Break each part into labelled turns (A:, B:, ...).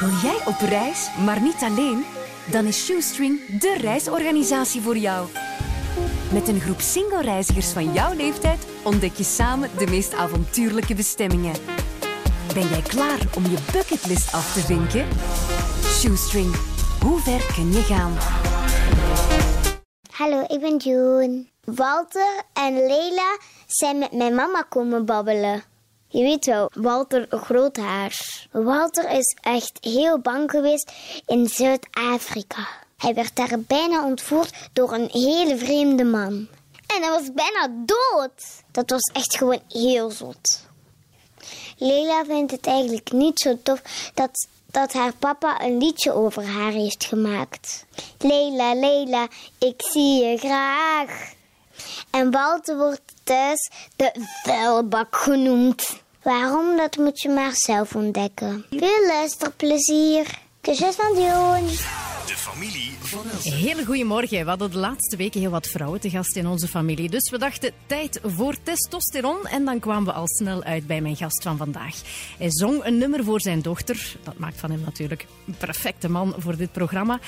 A: Wil jij op reis, maar niet alleen? Dan is Shoestring de reisorganisatie voor jou. Met een groep single-reizigers van jouw leeftijd ontdek je samen de meest avontuurlijke bestemmingen. Ben jij klaar om je bucketlist af te vinken? Shoestring, hoe ver kun je gaan?
B: Hallo, ik ben June. Walter en Leila zijn met mijn mama komen babbelen. Je weet wel, Walter Groothaars. Walter is echt heel bang geweest in Zuid-Afrika. Hij werd daar bijna ontvoerd door een hele vreemde man. En hij was bijna dood. Dat was echt gewoon heel zot. Leila vindt het eigenlijk niet zo tof dat, dat haar papa een liedje over haar heeft gemaakt. Leila, Leila, ik zie je graag. En Walter wordt thuis de vuilbak genoemd. Waarom, dat moet je maar zelf ontdekken. Veel luisterplezier. Kusjes van Dion.
C: De familie van.
D: Hele goedemorgen. We hadden de laatste weken heel wat vrouwen te gast in onze familie. Dus we dachten, tijd voor testosteron. En dan kwamen we al snel uit bij mijn gast van vandaag. Hij zong een nummer voor zijn dochter. Dat maakt van hem natuurlijk een perfecte man voor dit programma.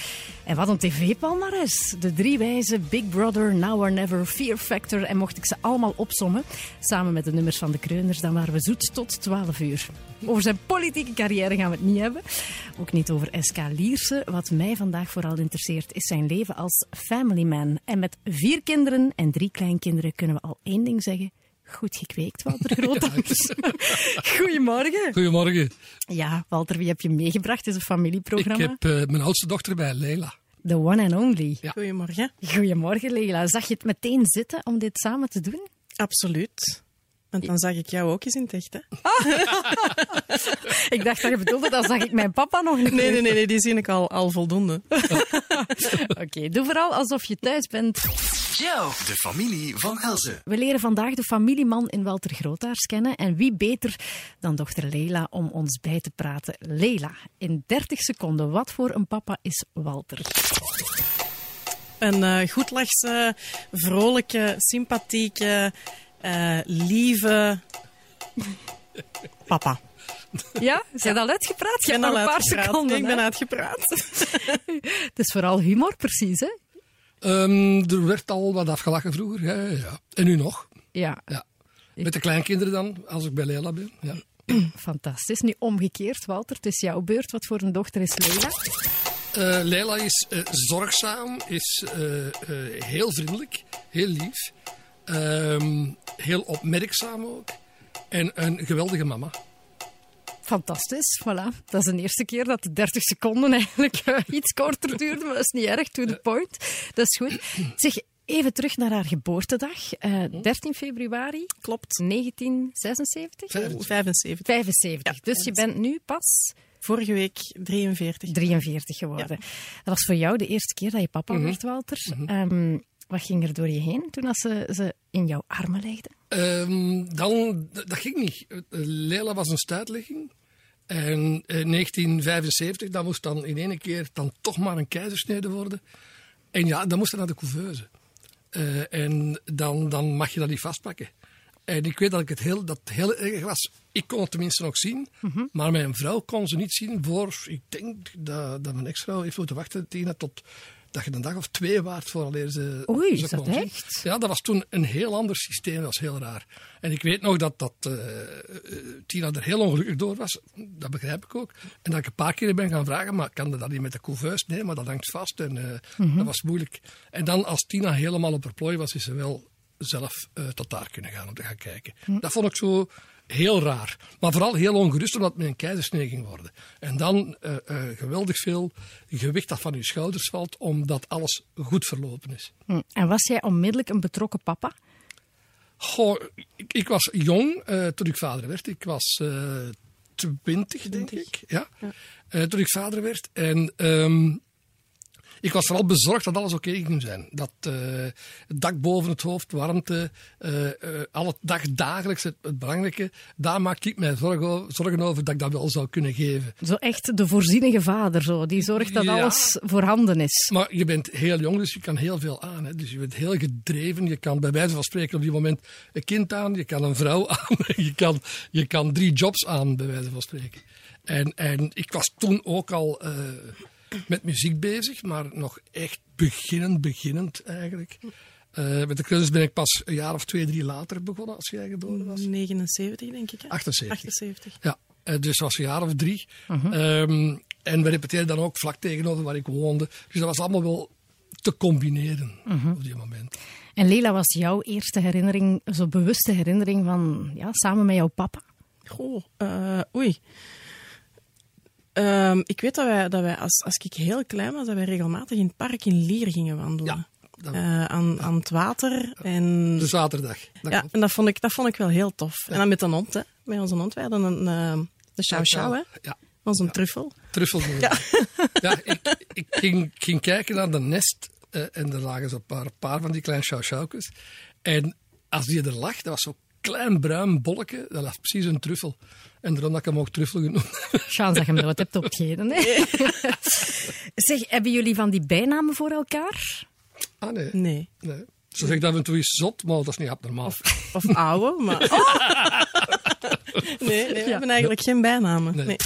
D: En wat een tv-palmares. De drie wijzen, Big Brother, Now or Never, Fear Factor. En mocht ik ze allemaal opsommen, samen met de nummers van de Kreuners, dan waren we zoet tot 12 uur. Over zijn politieke carrière gaan we het niet hebben. Ook niet over SK Lierse. Wat mij vandaag vooral interesseert is zijn leven als family man. En met vier kinderen en drie kleinkinderen kunnen we al één ding zeggen. Goed gekweekt, Walter Grootaars. Goedemorgen.
E: Goedemorgen.
D: Ja, Walter, wie heb je meegebracht? Het is een
E: Ik
D: familieprogramma.
E: heb eh, mijn oudste dochter bij, Leila.
D: The one and only.
E: Ja.
F: Goedemorgen.
D: Goedemorgen, Leila. Zag je het meteen zitten om dit samen te doen?
F: Absoluut. Want dan zag ik jou ook eens in het echt, hè?
D: Ik dacht dat je bedoelde, dan zag ik mijn papa nog niet.
F: Nee, nee, nee, nee die zie ik al, al voldoende.
D: Oké, doe vooral alsof je thuis bent.
C: Joe. De familie van Elze.
D: We leren vandaag de familieman in Walter Grootaars kennen. En wie beter dan dochter Leila om ons bij te praten. Leila, in 30 seconden, wat voor een papa is Walter?
F: Een eh goedlachse, vrolijke, sympathieke, eh, lieve papa.
D: Ja, zijn al uitgepraat? Je hebt
F: al
D: een paar
F: uitgepraat.
D: seconden.
F: Ik ben
D: hè?
F: uitgepraat.
D: Het is vooral humor, precies, hè?
E: Ehm, er werd al wat afgelachen vroeger. Ja, ja. En nu nog.
D: Ja,
E: Ja. Met de kleinkinderen dan, als ik bij Leila ben. Ja.
D: fantastisch. Nu omgekeerd, Walter, het is jouw beurt. Wat voor een dochter is Leila?
E: Eh, Leila is eh, zorgzaam, is eh, eh, heel vriendelijk, heel lief. Ehm, heel opmerkzaam ook. En een geweldige mama.
D: Fantastisch, voilà. Dat is de eerste keer dat de 30 seconden eigenlijk eh, iets korter duurde, maar dat is niet erg, to the point. Dat is goed. Zeg, even terug naar haar geboortedag. Eh, 13 februari,
F: Klopt.
D: 1976?
F: 75.
D: 75. Dus je bent nu pas
F: Vorige week 43.
D: 43 geworden. Dat was voor jou de eerste keer dat je papa werd, Walter. Ehm, wat ging er door je heen toen als ze, ze in jouw armen legde?
E: Ehm, dan, dat ging niet. Eh, Leila was een stuitlegging. En in 1975, dat moest dan in één keer dan toch maar een keizersnede worden. En ja, dan moest er naar de couveuse. Eh, en dan, dan mag je dat niet vastpakken. En ik weet dat ik het heel, dat heel erg was. Ik kon het tenminste nog zien, maar mijn vrouw kon ze niet zien voor, ik denk dat, dat mijn ex-vrouw heeft moeten wachten, Tina, tot dat je een dag of twee waard vooraleer ze
D: Oei,
E: ze
D: is dat echt?
E: Ja, dat was toen een heel ander systeem, dat was heel raar. En ik weet nog dat, dat eh, Tina er heel ongelukkig door was, dat begrijp ik ook. En dat ik een paar keer ben gaan vragen, maar kan dat niet met de couveuse? Nee, maar dat hangt vast en eh, dat was moeilijk. En dan als Tina helemaal op haar plooi was, is ze wel zelf eh, tot daar kunnen gaan om te gaan kijken. Dat vond ik zo heel raar. Maar vooral heel ongerust omdat het met een keizersnee ging worden. En dan eh, eh, geweldig veel gewicht dat van je schouders valt, omdat alles goed verlopen is.
D: Hm. En was jij onmiddellijk een betrokken papa?
E: Goh, ik, ik was jong eh, toen ik vader werd. Ik was twintig, denk ik. Ja. Toen ik vader werd. En ehm, ik was vooral bezorgd dat alles oké ging zijn. Dat eh, het dak boven het hoofd, warmte, eh eh, alle dag dagelijks, het, het belangrijke, daar maakte ik mij zorgen over, zorgen over dat ik dat wel zou kunnen geven.
D: Zo echt de voorzienige vader, zo, die zorgt dat
E: Ja.
D: alles voorhanden is.
E: Maar je bent heel jong, dus je kan heel veel aan. Hè. Dus je bent heel gedreven. Je kan bij wijze van spreken op die moment een kind aan, je kan een vrouw aan, je kan, je kan drie jobs aan, bij wijze van spreken. En, en ik was toen ook al met muziek bezig, maar nog echt beginnend, beginnend eigenlijk. Eh, met de kunst ben ik pas een jaar of twee, drie later begonnen, als jij geboren was.
F: 79, denk ik. Hè?
E: 78.
F: 78.
E: Ja, eh, dus was een jaar of drie.
D: Mhm.
E: Ehm, en we repeteerden dan ook vlak tegenover waar ik woonde. Dus dat was allemaal wel te combineren
D: Mhm.
E: op die moment.
D: En Lela, was jouw eerste herinnering, zo bewuste herinnering van ja, samen met jouw papa?
F: Goh, eh, oei. Ehm, ik weet dat wij, dat wij als, als ik heel klein was, dat wij regelmatig in het park in Lier gingen wandelen.
E: Ja,
F: Eh, aan, aan het water. En,
E: De zaterdag. Dat
F: ja, en dat vond, ik, dat vond ik wel heel tof. En dan met een hond, hè. Met onze hond. Wij hadden een, eh, de Chow Chow, hè.
E: Ja,
F: Onze truffel.
E: truffel. Ja, ja ik, ik ging, ging kijken naar de nest. eh, en er lagen zo'n paar, paar van die kleine sjouwsjouwkes. En als die er lag, dat was zo'n klein bruin bolletje. Dat was precies een truffel. En daarom dat ik hem ook truffel genoemd.
D: Chance dat je hem nooit hebt opgegeten. Hè? zeg, hebben jullie van die bijnamen voor elkaar?
E: Ah, nee.
F: Nee.
E: nee. Zo zeg ik dat af en toe is zot, maar dat is niet abnormaal.
F: Of ouwe, maar... nee, nee, we hebben eigenlijk geen bijnamen.
E: Nee.
F: Nee.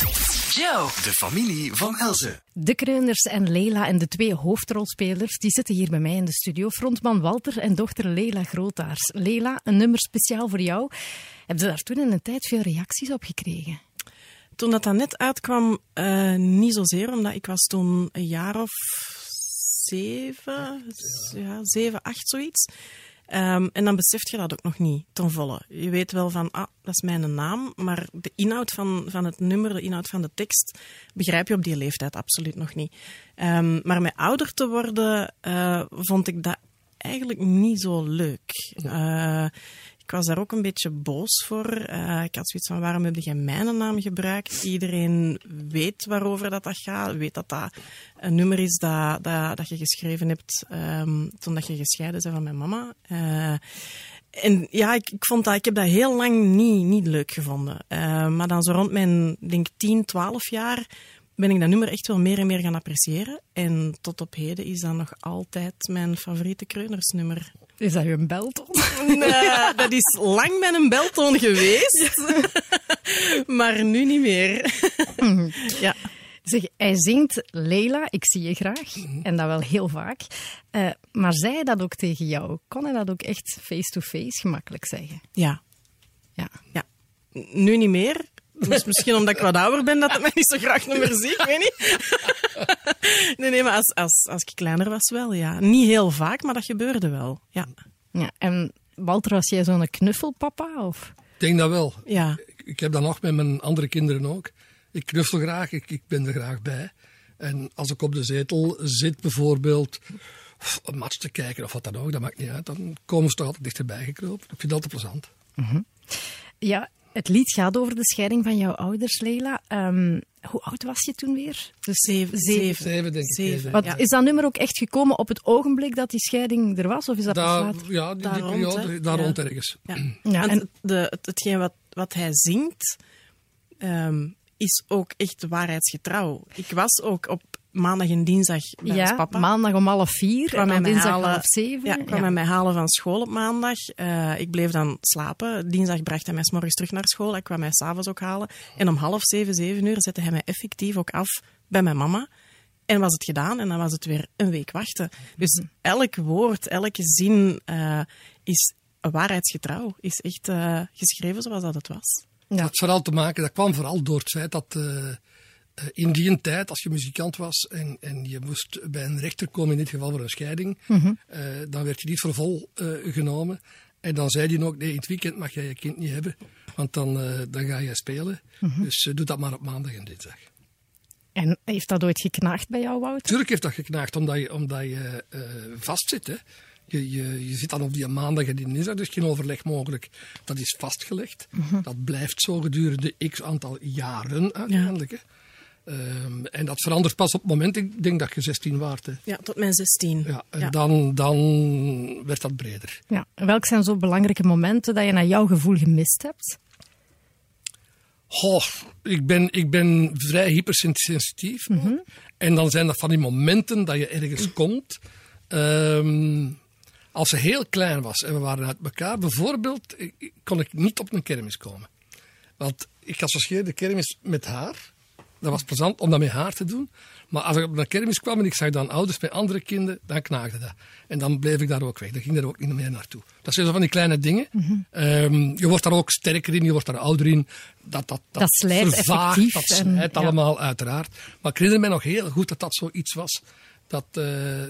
C: Joe, de familie van Elze.
D: De Kreuners en Lela en de twee hoofdrolspelers die zitten hier bij mij in de studio. Frontman Walter en dochter Lela Grootaars. Lela, een nummer speciaal voor jou. Heb je daar toen in een tijd veel reacties op gekregen?
F: Toen dat, dat net uitkwam, eh, niet zozeer, omdat ik was toen een jaar of zeven, ja, zeven, acht, zoiets. Ehm, en dan besef je dat ook nog niet ten volle. Je weet wel van, ah, dat is mijn naam, maar de inhoud van, van het nummer, de inhoud van de tekst, begrijp je op die leeftijd absoluut nog niet. Ehm, maar met ouder te worden, eh, vond ik dat eigenlijk niet zo leuk. Eh, ik was daar ook een beetje boos voor. Eh, ik had zoiets van, waarom heb je mijn naam gebruikt? Iedereen weet waarover dat, dat gaat. Weet dat dat een nummer is dat, dat, dat je geschreven hebt ehm, toen dat je gescheiden bent van mijn mama. Eh, en ja, ik, ik, vond dat, ik heb dat heel lang niet, niet leuk gevonden. Eh, maar dan zo rond mijn, denk 10, 12 jaar ben ik dat nummer echt wel meer en meer gaan appreciëren. En tot op heden is dat nog altijd mijn favoriete kreunersnummer.
D: Is dat een belton?
F: Nee, dat is lang met een beltoon geweest. maar nu niet meer. ja.
D: Zeg, hij zingt Leila, ik zie je graag. En dat wel heel vaak. Eh, maar zei hij dat ook tegen jou? Kon hij dat ook echt face-to-face gemakkelijk zeggen?
F: Ja.
D: Ja.
F: ja. Nu niet meer. Dus misschien omdat ik wat ouder ben, dat het mij niet zo graag nummer zie. Ik weet niet. nee, nee, maar als, als, als ik kleiner was wel, ja. Niet heel vaak, maar dat gebeurde wel. Ja.
D: ja. En Walter, was jij zo'n knuffelpapa? Of?
E: Ik denk dat wel.
F: Ja.
E: Ik, ik heb dat nog met mijn andere kinderen ook. Ik knuffel graag, ik, ik ben er graag bij. En als ik op de zetel zit bijvoorbeeld, of een match te kijken of wat dan ook, dat maakt niet uit. Dan komen ze toch altijd dichterbij gekropen. Ik vind dat altijd plezant.
D: Ja, het lied gaat over de scheiding van jouw ouders, Leila. Ehm, hoe oud was je toen weer? Dus
F: Zeven.
D: zeven.
E: Zeven, denk ik.
F: Zeven.
D: Wat,
F: Ja.
D: Is dat nummer ook echt gekomen op het ogenblik dat die scheiding er was? Of is dat pas
E: Daar,
D: later?
E: ja, die,
F: Daar
E: die
F: rond,
E: periode, daar
F: Ja.
E: rond ergens.
F: Ja.
D: Ja, en-
F: de, het, hetgeen wat, wat hij zingt, ehm, is ook echt waarheidsgetrouw. Ik was ook op maandag en dinsdag bij ons
D: Ja,
F: papa.
D: maandag om half vier
F: kwam
D: en dinsdag
F: halen-
D: half zeven.
F: Ja, kwam hij mij halen van school op maandag. Eh, ik bleef dan slapen. Dinsdag bracht hij mij 's morgens terug naar school. Hij kwam mij s'avonds ook halen. En om half zeven, zeven uur zette hij mij effectief ook af bij mijn mama. En was het gedaan en dan was het weer een week wachten. Dus
D: Mhm.
F: elk woord, elke zin eh, is waarheidsgetrouw. Is echt eh, geschreven zoals dat het was.
D: Ja.
E: Dat, had vooral te maken, dat kwam vooral door het feit dat in die tijd, als je muzikant was en, en je moest bij een rechter komen, in dit geval voor een scheiding,
D: Mhm.
E: eh, dan werd je niet voor vol eh, genomen. En dan zei hij ook, nee, in het weekend mag jij je kind niet hebben, want dan, eh, dan ga je spelen.
D: Mhm.
E: Dus eh, doe dat maar op maandag en dinsdag.
D: En heeft dat ooit geknaagd bij jou, Wouter?
E: Tuurlijk heeft dat geknaagd, omdat je, omdat je eh, vastzit. Hè. Je, je, je zit dan op die maandag en die dinsdag, dus geen overleg mogelijk. Dat is vastgelegd. Dat blijft zo gedurende x aantal jaren uiteindelijk. Hè. Ehm, en dat verandert pas op het moment, ik denk dat je 16 waart. Hè.
F: Ja, tot mijn 16.
E: Ja, en
F: Ja.
E: Dan, dan werd dat breder.
D: Ja. En welke zijn zo belangrijke momenten dat je naar jouw gevoel gemist hebt?
E: Goh, ik ben, ik ben vrij hypersensitief. En dan zijn dat van die momenten dat je ergens komt. Ehm, als ze heel klein was en we waren uit elkaar, bijvoorbeeld, kon ik niet op een kermis komen. Want ik associeerde de kermis met haar. Dat was plezant om dat met haar te doen. Maar als ik op een kermis kwam en ik zag dan ouders met andere kinderen, dan knaagde dat. En dan bleef ik daar ook weg. Dan ging daar ook niet meer naartoe. Dat zijn zo van die kleine dingen. Ehm, je wordt daar ook sterker in, je wordt daar ouder in. Dat, dat, dat,
D: Dat slijt
E: vervaagt,
D: effectief
E: Dat
D: en-
E: slijt
D: ja.
E: allemaal, uiteraard. Maar ik herinner me nog heel goed dat dat zoiets was. Dat, eh,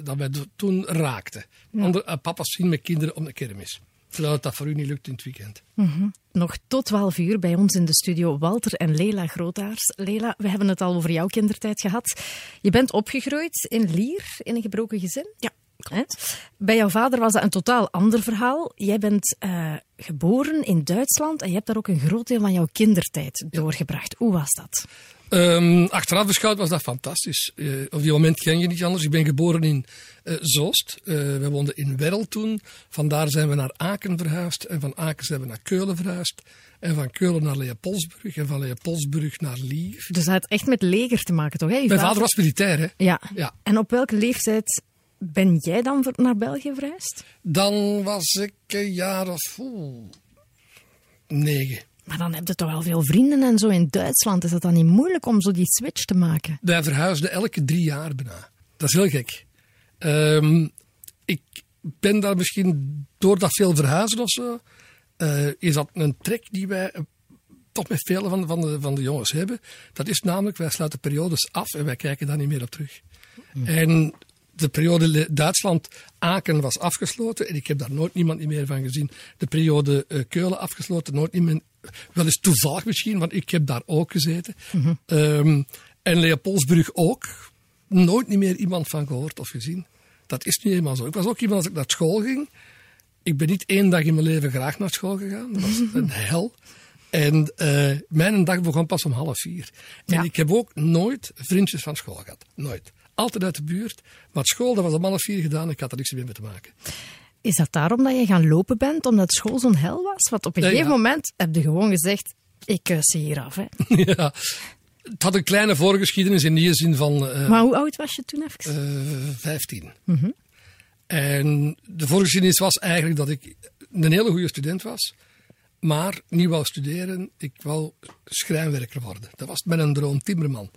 E: dat mij do- toen raakte. Andere, eh, papa's zien met kinderen op de kermis. Terwijl dat voor u niet lukt in het weekend.
D: Nog tot 12 uur bij ons in de studio Walter en Lela Grootaars. Lela, we hebben het al over jouw kindertijd gehad. Je bent opgegroeid in Lier, in een gebroken gezin.
F: Ja,
D: Hè? Bij jouw vader was dat een totaal ander verhaal. Jij bent eh, geboren in Duitsland en je hebt daar ook een groot deel van jouw kindertijd doorgebracht. Hoe was dat?
E: Ehm, achteraf beschouwd was dat fantastisch. Eh, op die moment ken je niet anders. Ik ben geboren in eh, Zoost. Eh, we woonden in Werrel toen. Vandaar zijn we naar Aken verhuisd. En van Aken zijn we naar Keulen verhuisd. En van Keulen naar Leopoldsburg. En van Leopoldsburg naar Lier.
D: Dus dat had echt met leger te maken, toch? Hè? Je
E: Mijn vader was militair, hè?
D: Ja.
E: Ja.
D: En op welke leeftijd ben jij dan naar België verhuisd?
E: Dan was ik een jaar of oeh, negen.
D: Maar dan heb je toch wel veel vrienden en zo in Duitsland. Is het dan niet moeilijk om zo die switch te maken?
E: Wij verhuisden elke drie jaar bijna. Dat is heel gek. Ehm, ik ben daar misschien door dat veel verhuizen of zo. eh, is dat een trek die wij eh, toch met vele van, van, de, van de jongens hebben. Dat is namelijk, wij sluiten periodes af en wij kijken daar niet meer op terug. En de periode Duitsland-Aken was afgesloten en ik heb daar nooit niemand meer van gezien. De periode eh, Keulen afgesloten, nooit niemand. Wel eens toevallig misschien, want ik heb daar ook gezeten. Ehm, en Leopoldsburg ook. Nooit niet meer iemand van gehoord of gezien. Dat is nu eenmaal zo. Ik was ook iemand als ik naar school ging. Ik ben niet één dag in mijn leven graag naar school gegaan. Dat was een hel. En eh, mijn dag begon pas om half vier. En
D: Ja.
E: ik heb ook nooit vriendjes van school gehad. Nooit. Altijd uit de buurt. Maar school, dat was om half vier gedaan. Ik had er niks meer mee te maken.
D: Is dat daarom dat je gaan lopen bent, omdat school zo'n hel was? Want op een
E: Ja,
D: gegeven
E: ja.
D: moment heb je gewoon gezegd, ik kus ze hier af. Hè.
E: ja. Het had een kleine voorgeschiedenis in die zin van eh,
D: Maar hoe oud was je toen even?
E: eh, 15. En de voorgeschiedenis was eigenlijk dat ik een hele goede student was, maar niet wou studeren. Ik wou schrijnwerker worden. Dat was mijn droom, timmerman.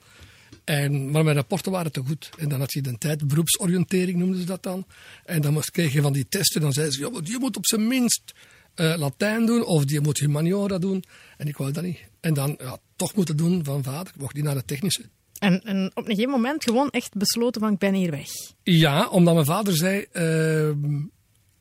E: En, maar mijn rapporten waren te goed. En dan had je de tijd, beroepsoriëntering noemden ze dat dan. En dan moest, kreeg je van die testen. Dan zeiden ze, ja, die moet op zijn minst eh, Latijn doen of die moet humaniora doen. En ik wou dat niet. En dan ja, toch moeten doen van vader. Ik mocht niet naar de technische.
D: En, en op een gegeven moment gewoon echt besloten van, ik ben hier weg.
E: Ja, omdat mijn vader zei, ehm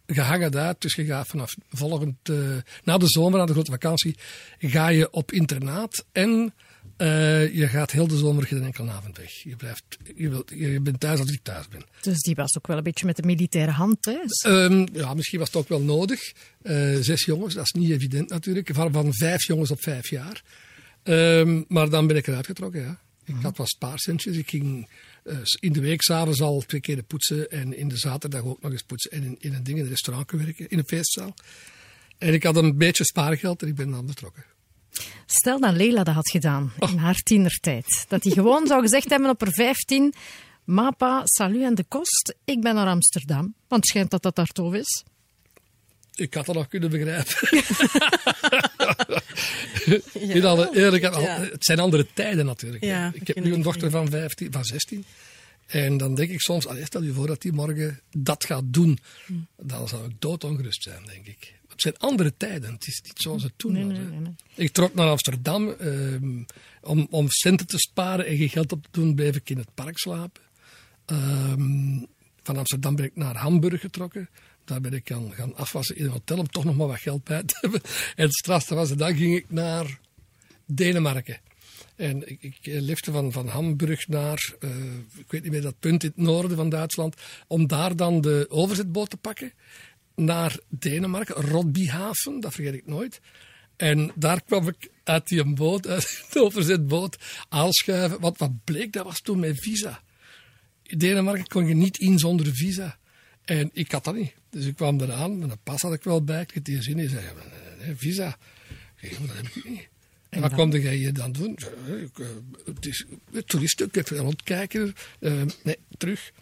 E: je hangt het uit, dus je gaat vanaf volgend, eh, na de zomer, na de grote vakantie, ga je op internaat en eh, je gaat heel de zomer geen enkele avond weg. Je, blijft, je, wilt, je bent thuis als ik thuis ben.
D: Dus die was ook wel een beetje met de militaire hand thuis.
E: Ehm, ja, misschien was het ook wel nodig. Eh, zes jongens, dat is niet evident natuurlijk. Van, van vijf jongens op vijf jaar. Ehm, maar dan ben ik eruit getrokken, ja. Ik had wat spaarcentjes. Ik ging eh, in de week s'avonds al twee keer poetsen. En in de zaterdag ook nog eens poetsen. En in, in een ding in een restaurant werken, in een feestzaal. En ik had een beetje spaargeld en ik ben dan betrokken.
D: Stel dat Leila dat had gedaan in haar tienertijd. Dat hij gewoon zou gezegd hebben op haar 15... Mapa, salut en de kost, ik ben naar Amsterdam. Want het schijnt dat dat daar tof is.
E: Ik had dat nog kunnen begrijpen. In alle eerlijkheid,
F: Ja.
E: het zijn andere tijden natuurlijk.
F: Ja,
E: ik heb nu een dochter van, 15, van 16. En dan denk ik soms, allee, stel je voor dat die morgen dat gaat doen. Dan zou ik doodongerust zijn, denk ik. Het zijn andere tijden. Het is niet zoals het toen was. Ik trok naar Amsterdam ehm, om, om centen te sparen en geen geld op te doen, bleef ik in het park slapen. Ehm, van Amsterdam ben ik naar Hamburg getrokken. Daar ben ik gaan, gaan afwassen in een hotel om toch nog maar wat geld bij te hebben. En het strafste was, dan ging ik naar Denemarken. En ik, ik eh, lifte van, van Hamburg naar, eh, ik weet niet meer dat punt in het noorden van Duitsland, om daar dan de overzetboot te pakken naar Denemarken, Rodbyhaven, dat vergeet ik nooit. En daar kwam ik uit die boot, uit de overzetboot, aanschuiven. Want wat bleek, dat was toen mijn visa. In Denemarken kon je niet in zonder visa. En ik had dat niet. Dus ik kwam eraan, en een pas had ik wel bij. Ik had die zin in, zei, nee, visa. Ik zei, dat heb ik niet. En wat kom jij hier dan doen? Ik, uh, het is toeristen, ik even rondkijken. Uh, nee, terug.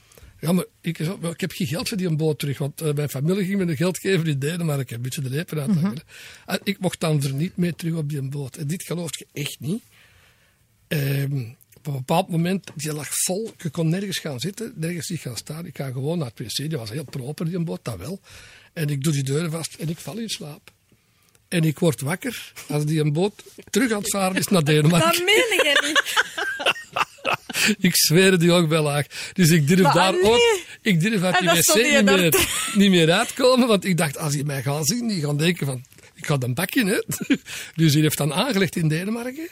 E: Ja, maar ik, ik, heb geen geld voor die boot terug, want uh, mijn familie ging me de geld geven in Denemarken. Ik heb een beetje de lepen uit. Mm -hmm. Ik mocht dan er niet mee terug op die boot. En dit geloof je echt niet. Um, op een bepaald moment, die lag vol. Je kon nergens gaan zitten, nergens niet gaan staan. Ik ga gewoon naar het wc. Die was heel proper, die boot, dat wel. En ik doe die deuren vast en ik val in slaap. En ik word wakker als die een boot terug aan het varen is naar Denemarken.
F: Dat meen je niet.
E: ik zweer die ook wel laag. Dus ik durf
F: Maar
E: daar
F: nee.
E: ook... Ik durf uit die wc
F: je
E: niet meer, niet meer uitkomen. Want ik dacht, als die mij gaan zien, die gaan denken van... Ik ga een bakje, hè. Dus die heeft dan aangelegd in Denemarken.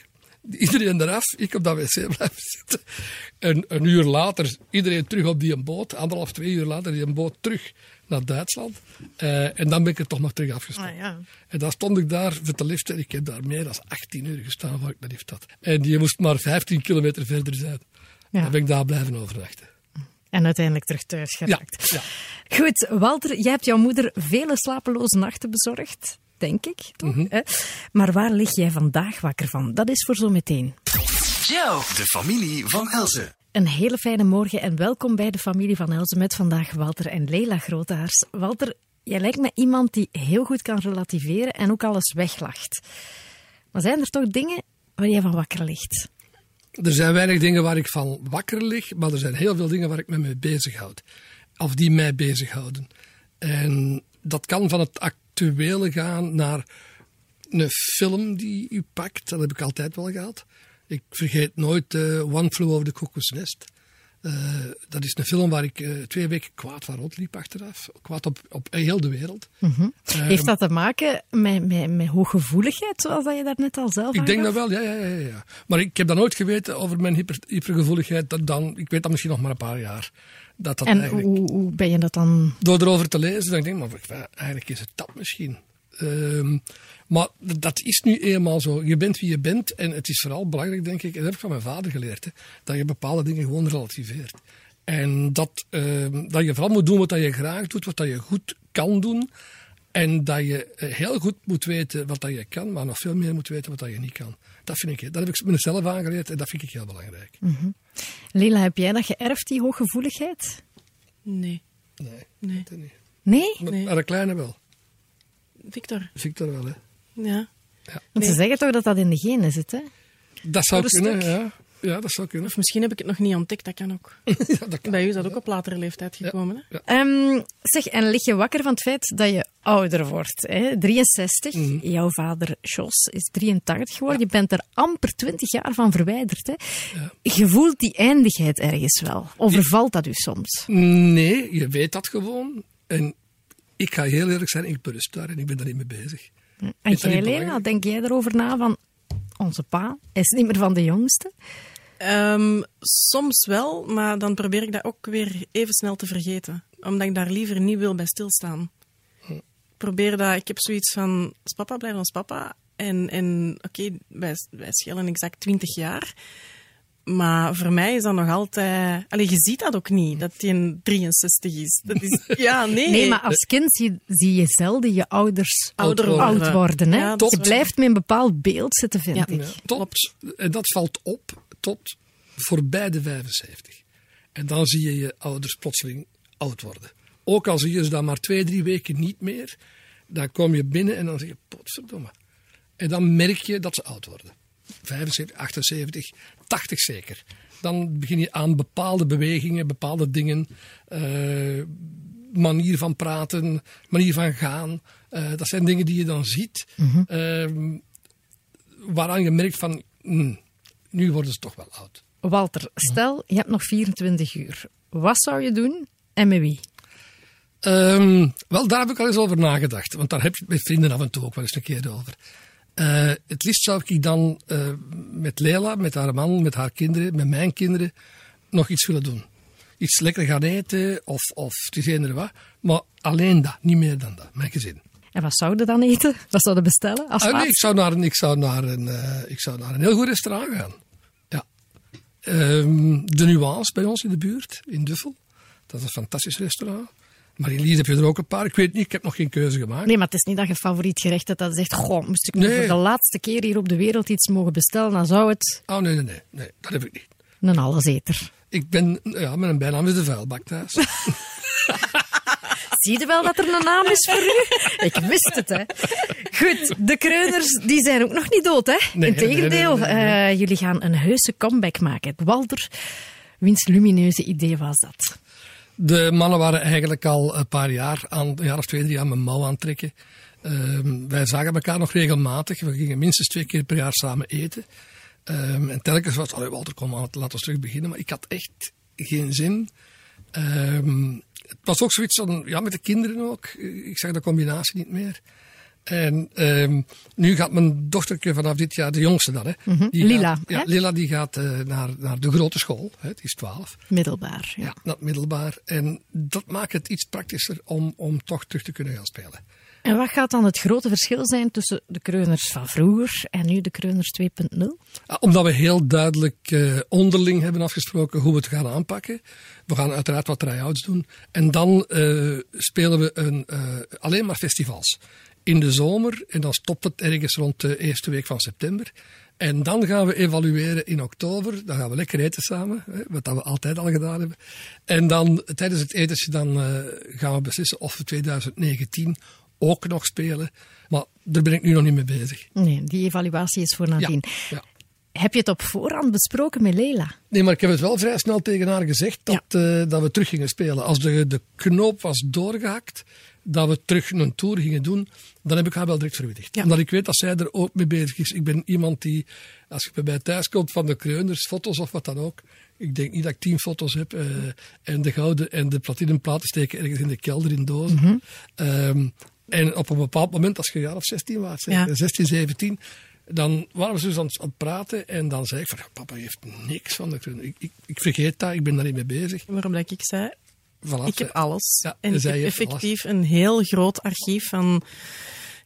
E: Iedereen eraf, ik op dat wc blijven zitten. En een uur later, iedereen terug op die boot. Anderhalf, twee uur later, die boot terug naar Duitsland. Eh, en dan ben ik er toch nog terug afgestapt.
F: Ah, ja.
E: En dan stond ik daar voor de lift en ik heb daar meer dan 18 uur gestaan waar ik de lift had. En die moest maar 15 kilometer verder zijn.
D: Ja.
E: Dan ben ik daar blijven overnachten.
D: En uiteindelijk terug thuis
E: Ja,
D: geraakt.
E: ja.
D: Goed, Walter, jij hebt jouw moeder vele slapeloze nachten bezorgd. Denk ik, toch?
E: Mhm.
D: Hè? Maar waar lig jij vandaag wakker van? Dat is voor zometeen.
C: Joe, de familie van Elze.
D: Een hele fijne morgen en welkom bij de familie van Elze met vandaag Walter en Leila Groothaars. Walter, jij lijkt me iemand die heel goed kan relativeren en ook alles weglacht. Maar zijn er toch dingen waar jij van wakker ligt?
E: Er zijn weinig dingen waar ik van wakker lig, maar er zijn heel veel dingen waar ik me mee bezighoud. Of die mij bezighouden. En dat kan van het actuele gaan naar een film die u pakt. Dat heb ik altijd wel gehad. Ik vergeet nooit eh, One Flew Over the Cuckoo's Nest. Eh, dat is een film waar ik eh, twee weken kwaad van rondliep achteraf. Kwaad op, op heel de wereld.
D: Mhm. Heeft dat te maken met, met, met hooggevoeligheid, zoals dat je daarnet al zelf
E: Ik denk dat wel, ja, ja, ja, ja. Maar ik heb dat nooit geweten over mijn hyper, hypergevoeligheid. Dat dan, ik weet dat misschien nog maar een paar jaar. Dat dat
D: En
E: eigenlijk,
D: hoe, hoe ben je dat dan...
E: Door erover te lezen, dan denk ik, maar eigenlijk is het dat misschien. Ehm, maar dat is nu eenmaal zo. Je bent wie je bent. En het is vooral belangrijk, denk ik, en dat heb ik van mijn vader geleerd, hè, dat je bepaalde dingen gewoon relativeert. En dat, ehm, dat je vooral moet doen wat je graag doet, wat je goed kan doen. En dat je eh, heel goed moet weten wat dat je kan, maar nog veel meer moet weten wat dat je niet kan. Dat vind ik, dat heb ik mezelf aangeleerd en dat vind ik heel belangrijk.
D: Leila, heb jij dat geërfd, die hooggevoeligheid?
F: Nee.
E: Nee,
F: Nee.
E: dat niet.
D: Nee?
E: Maar,
F: Nee.
E: maar de kleine wel.
F: Victor.
E: Victor wel, hè.
F: Ja.
D: Want ze zeggen toch dat dat in de genen zit, hè?
E: Dat zou kunnen,
F: stuk.
E: ja. Ja, dat zou kunnen.
F: Of misschien heb ik het nog niet ontdekt, dat kan ook.
E: ja, dat kan.
F: Bij u is dat ook op latere leeftijd gekomen, hè?
D: Ehm, zeg, en lig je wakker van het feit dat je ouder wordt? Hè? 63, jouw vader Jos is 83 geworden. Je bent er amper 20 jaar van verwijderd. Hè? Je voelt die eindigheid ergens wel. Overvalt dat u soms?
E: Nee, je weet dat gewoon. En ik ga heel eerlijk zijn, ik berust daar en ik ben daar niet mee bezig.
D: En
E: dat
D: jij,
E: belangrijk?
D: denk jij erover na van... Onze pa is niet meer van de jongste.
F: Ehm, soms wel, maar dan probeer ik dat ook weer even snel te vergeten. Omdat ik daar liever niet wil bij stilstaan. Ik probeer dat, ik heb zoiets van, als papa blijft ons papa. En, en oké, wij, wij schelen exact 20 jaar. Maar voor mij is dat nog altijd... Allee, je ziet dat ook niet, dat hij een 63 is. Dat is ja, nee.
D: Nee, maar als kind zie, zie je zelden je ouders
F: Ouder
E: worden.
D: oud worden. Hè?
F: Ja,
D: je blijft met een bepaald beeld zitten, vind
F: Ja.
D: ik.
E: Ja, tot, en dat valt op tot voorbij de 75. En dan zie je je ouders plotseling oud worden. Ook al zie je ze dan maar twee, drie weken niet meer, dan kom je binnen en dan zeg je, potverdomme. En dan merk je dat ze oud worden. 75, 78, 80 zeker. Dan begin je aan bepaalde bewegingen, bepaalde dingen, eh, manier van praten, manier van gaan. Eh, dat zijn dingen die je dan ziet, ehm, waaraan je merkt van, hm, nu worden ze toch wel oud.
D: Walter, stel je hebt nog 24 uur. Wat zou je doen en met wie?
E: Ehm, wel, daar heb ik al eens over nagedacht. Want daar heb je het met vrienden af en toe ook wel eens een keer over. Eh, het liefst zou ik dan eh, met Leila, met haar man, met haar kinderen, met mijn kinderen, nog iets willen doen. Iets lekker gaan eten of, of het is eender wat. Maar alleen dat, niet meer dan dat. Mijn gezin.
D: En wat zouden dan eten? Wat zouden bestellen? Als
E: Ah, nee, ik, zou naar, een- ik, zou naar een, eh, ik zou naar een heel goed restaurant gaan. Ja. Ehm, de Nuance bij ons in de buurt, in Duffel. Dat is een fantastisch restaurant. Maar in Lies heb je er ook een paar. Ik weet niet, ik heb nog geen keuze gemaakt.
D: Nee, maar het is niet dat je favoriet gerecht hebt dat je zegt, goh, moest ik nu
E: Nee.
D: voor de laatste keer hier op de wereld iets mogen bestellen, dan zou het
E: Oh, nee, nee, nee, nee. Dat heb ik niet.
D: een alleseter.
E: Ik ben, ja, mijn bijnaam is de vuilbak thuis.
D: Zie je wel dat er een naam is voor u? Ik wist het, hè. Goed, de kreuners die zijn ook nog niet dood, hè?
E: Nee,
D: Integendeel,
E: nee, nee, nee,
D: eh, jullie gaan een heuse comeback maken. Walter, wiens lumineuze idee was dat?
E: De mannen waren eigenlijk al een paar jaar, aan, een jaar of twee, drie aan mijn mouw aan het trekken. Ehm, wij zagen elkaar nog regelmatig. We gingen minstens twee keer per jaar samen eten. Ehm, en telkens was het, Walter, kom aan, laten we terug beginnen. Maar ik had echt geen zin. Ehm, het was ook zoiets van, ja, met de kinderen ook. Ik zag de combinatie niet meer. En ehm, nu gaat mijn dochtertje vanaf dit jaar, de jongste dan, hè. die
D: Mhm. Lila,
E: Gaat, ja? Lila die gaat eh, naar, naar de grote school. Hè, die is twaalf.
D: Middelbaar, ja.
E: Ja, naar het middelbaar. En dat maakt het iets praktischer om, om toch terug te kunnen gaan spelen.
D: En wat gaat dan het grote verschil zijn tussen de kreuners van vroeger en nu de kreuners 2.0?
E: Ah, Omdat we heel duidelijk eh, onderling hebben afgesproken hoe we het gaan aanpakken. We gaan uiteraard wat try-outs doen. En dan eh, spelen we een, eh, alleen maar festivals. In de zomer. En dan stopt het ergens rond de eerste week van september. En dan gaan we evalueren in oktober. Dan gaan we lekker eten samen. Hè, wat dat we altijd al gedaan hebben. En dan tijdens het etentje dan, gaan we beslissen of we 2019 ook nog spelen. Maar daar ben ik nu nog niet mee bezig.
D: Nee, die evaluatie is voor nadien.
E: ja.
D: Heb je het op voorhand besproken met Leila?
E: Nee, maar ik heb het wel vrij snel tegen haar gezegd dat, eh, dat we terug gingen spelen. Als de, de knoop was doorgehakt, dat we terug een tour gingen doen, dan heb ik haar wel direct verwittigd.
F: Ja.
E: Omdat ik weet dat zij er ook mee bezig is. Ik ben iemand die, als je bij mij thuis komt van de kreuners, foto's of wat dan ook, ik denk niet dat ik tien foto's heb. eh, en de gouden en de platinum platen steken ergens in de kelder in dozen. Ehm, en op een bepaald moment, als je een jaar of 16 was, zeg,
F: Ja.
E: 16, 17, dan waren we dus aan, het- aan het praten. En dan zei ik van, papa heeft niks van de kreunen. Ik, ik, ik vergeet dat, ik ben daar niet mee bezig.
F: Waarom dat ik zei,
E: Voilà,
F: ik heb alles.
E: Ja,
F: en ik heb effectief een heel groot archief van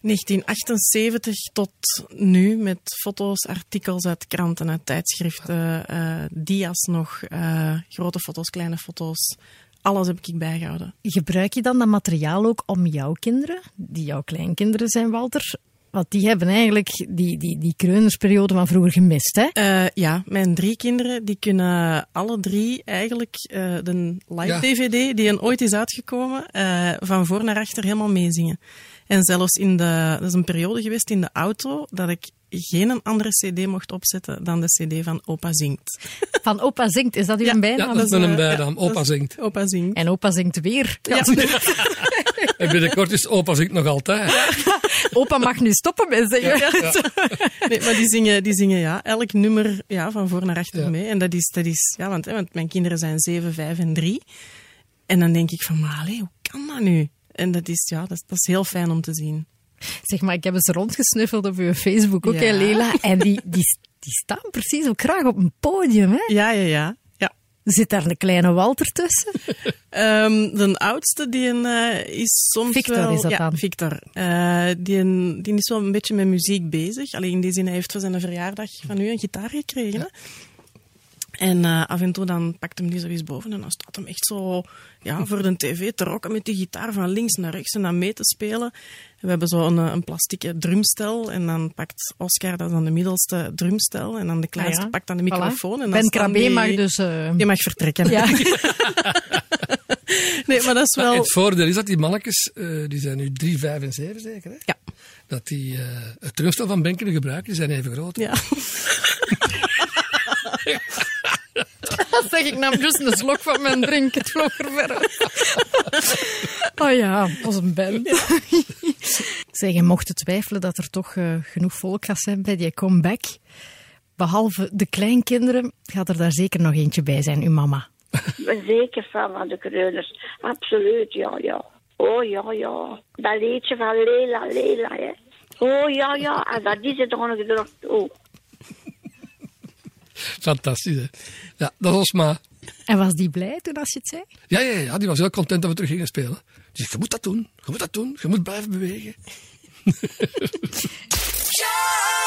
F: 1978 tot nu met foto's, artikels uit kranten, uit tijdschriften, eh, dia's nog, eh, grote foto's, kleine foto's. Alles heb ik bijgehouden.
D: Gebruik je dan dat materiaal ook om jouw kinderen, die jouw kleinkinderen zijn, Walter? Want die hebben eigenlijk die, die, die kreunersperiode van vroeger gemist, hè?
F: Eh, ja, mijn drie kinderen die kunnen alle drie eigenlijk eh, de live
E: Ja.
F: DVD die er ooit is uitgekomen, eh, van voor naar achter helemaal meezingen. En zelfs in de, dat is een periode geweest in de auto dat ik geen andere CD mocht opzetten dan de CD van Opa Zingt.
D: Van opa zingt, is dat uw
F: Ja,
D: bijnaam?
E: Ja, dat is
F: eh,
E: mijn bijnaam.
F: ja, dat
E: Opa zingt.
F: Opa Zingt.
D: En opa zingt weer.
F: Ja.
E: En binnenkort is opa zingt nog altijd.
D: Opa mag nu stoppen met zeggen.
F: Nee, maar die zingen, die zingen ja, elk nummer ja, van voor naar achter
E: Ja.
F: mee. En dat is, dat is ja, want, hè, want mijn kinderen zijn 7, 5 en 3. En dan denk ik van, maar hoe kan dat nu? En dat is, ja, dat, is- dat is heel fijn om te zien.
D: Zeg maar, ik heb eens rondgesnuffeld op uw Facebook ook,
F: Ja.
D: hè, Lela. En die, die, die staan precies ook graag op een podium, hè?
F: Ja, ja, ja. ja.
D: Zit daar een kleine Walter tussen?
F: Ehm, de oudste, die een, eh, is soms
D: Victor
F: wel...
D: is dat
F: ja,
D: dan?
F: Victor. Eh, die, een- die is wel een beetje met muziek bezig. Alleen in die zin, hij heeft voor zijn verjaardag van u een gitaar gekregen. hè. En eh, af en toe dan pakt hem die zo eens boven en dan staat hem echt zo ja, voor de tv te rocken met die gitaar van links naar rechts en dan mee te spelen. En we hebben zo een, eh, een plastieke drumstel en dan pakt Oscar, dat is dan de middelste drumstel, en dan de kleinste
D: Ah ja.
F: pakt dan de
D: Voilà.
F: microfoon. En dan
D: Ben Krabbe
F: die-
D: mag dus... eh,
F: Die mag vertrekken.
D: ja.
F: Nee, maar dat is wel...
E: Het voordeel is dat die mannetjes, eh, die zijn nu 3, 5 en 7 zeker, hè?
F: Ja.
E: dat die eh, het drumstel van Benken gebruiken, die zijn even groot.
F: Ja.
D: Dat zeg ik nam juist een slok van mijn drink. Het vloog er ver. Oh ja, als een Ben. Zeg, je mocht twijfelen dat er toch eh, genoeg volk gaat zijn bij die comeback. Behalve de kleinkinderen gaat er daar zeker nog eentje bij zijn, uw mama.
G: Ik ben zeker fan van de kreuners. Absoluut, ja, ja. Oh, ja, ja. Dat liedje van Lela, Lela, hè. Oh, ja, ja. En dat is het nog gedrukt. Oh.
E: Fantastisch, hè? Ja, dat is ons ma.
D: En was die blij toen als je het zei?
E: Ja, ja, ja, die was heel content dat we terug gingen spelen. Die zei, je moet dat doen, je moet dat doen, je moet blijven bewegen.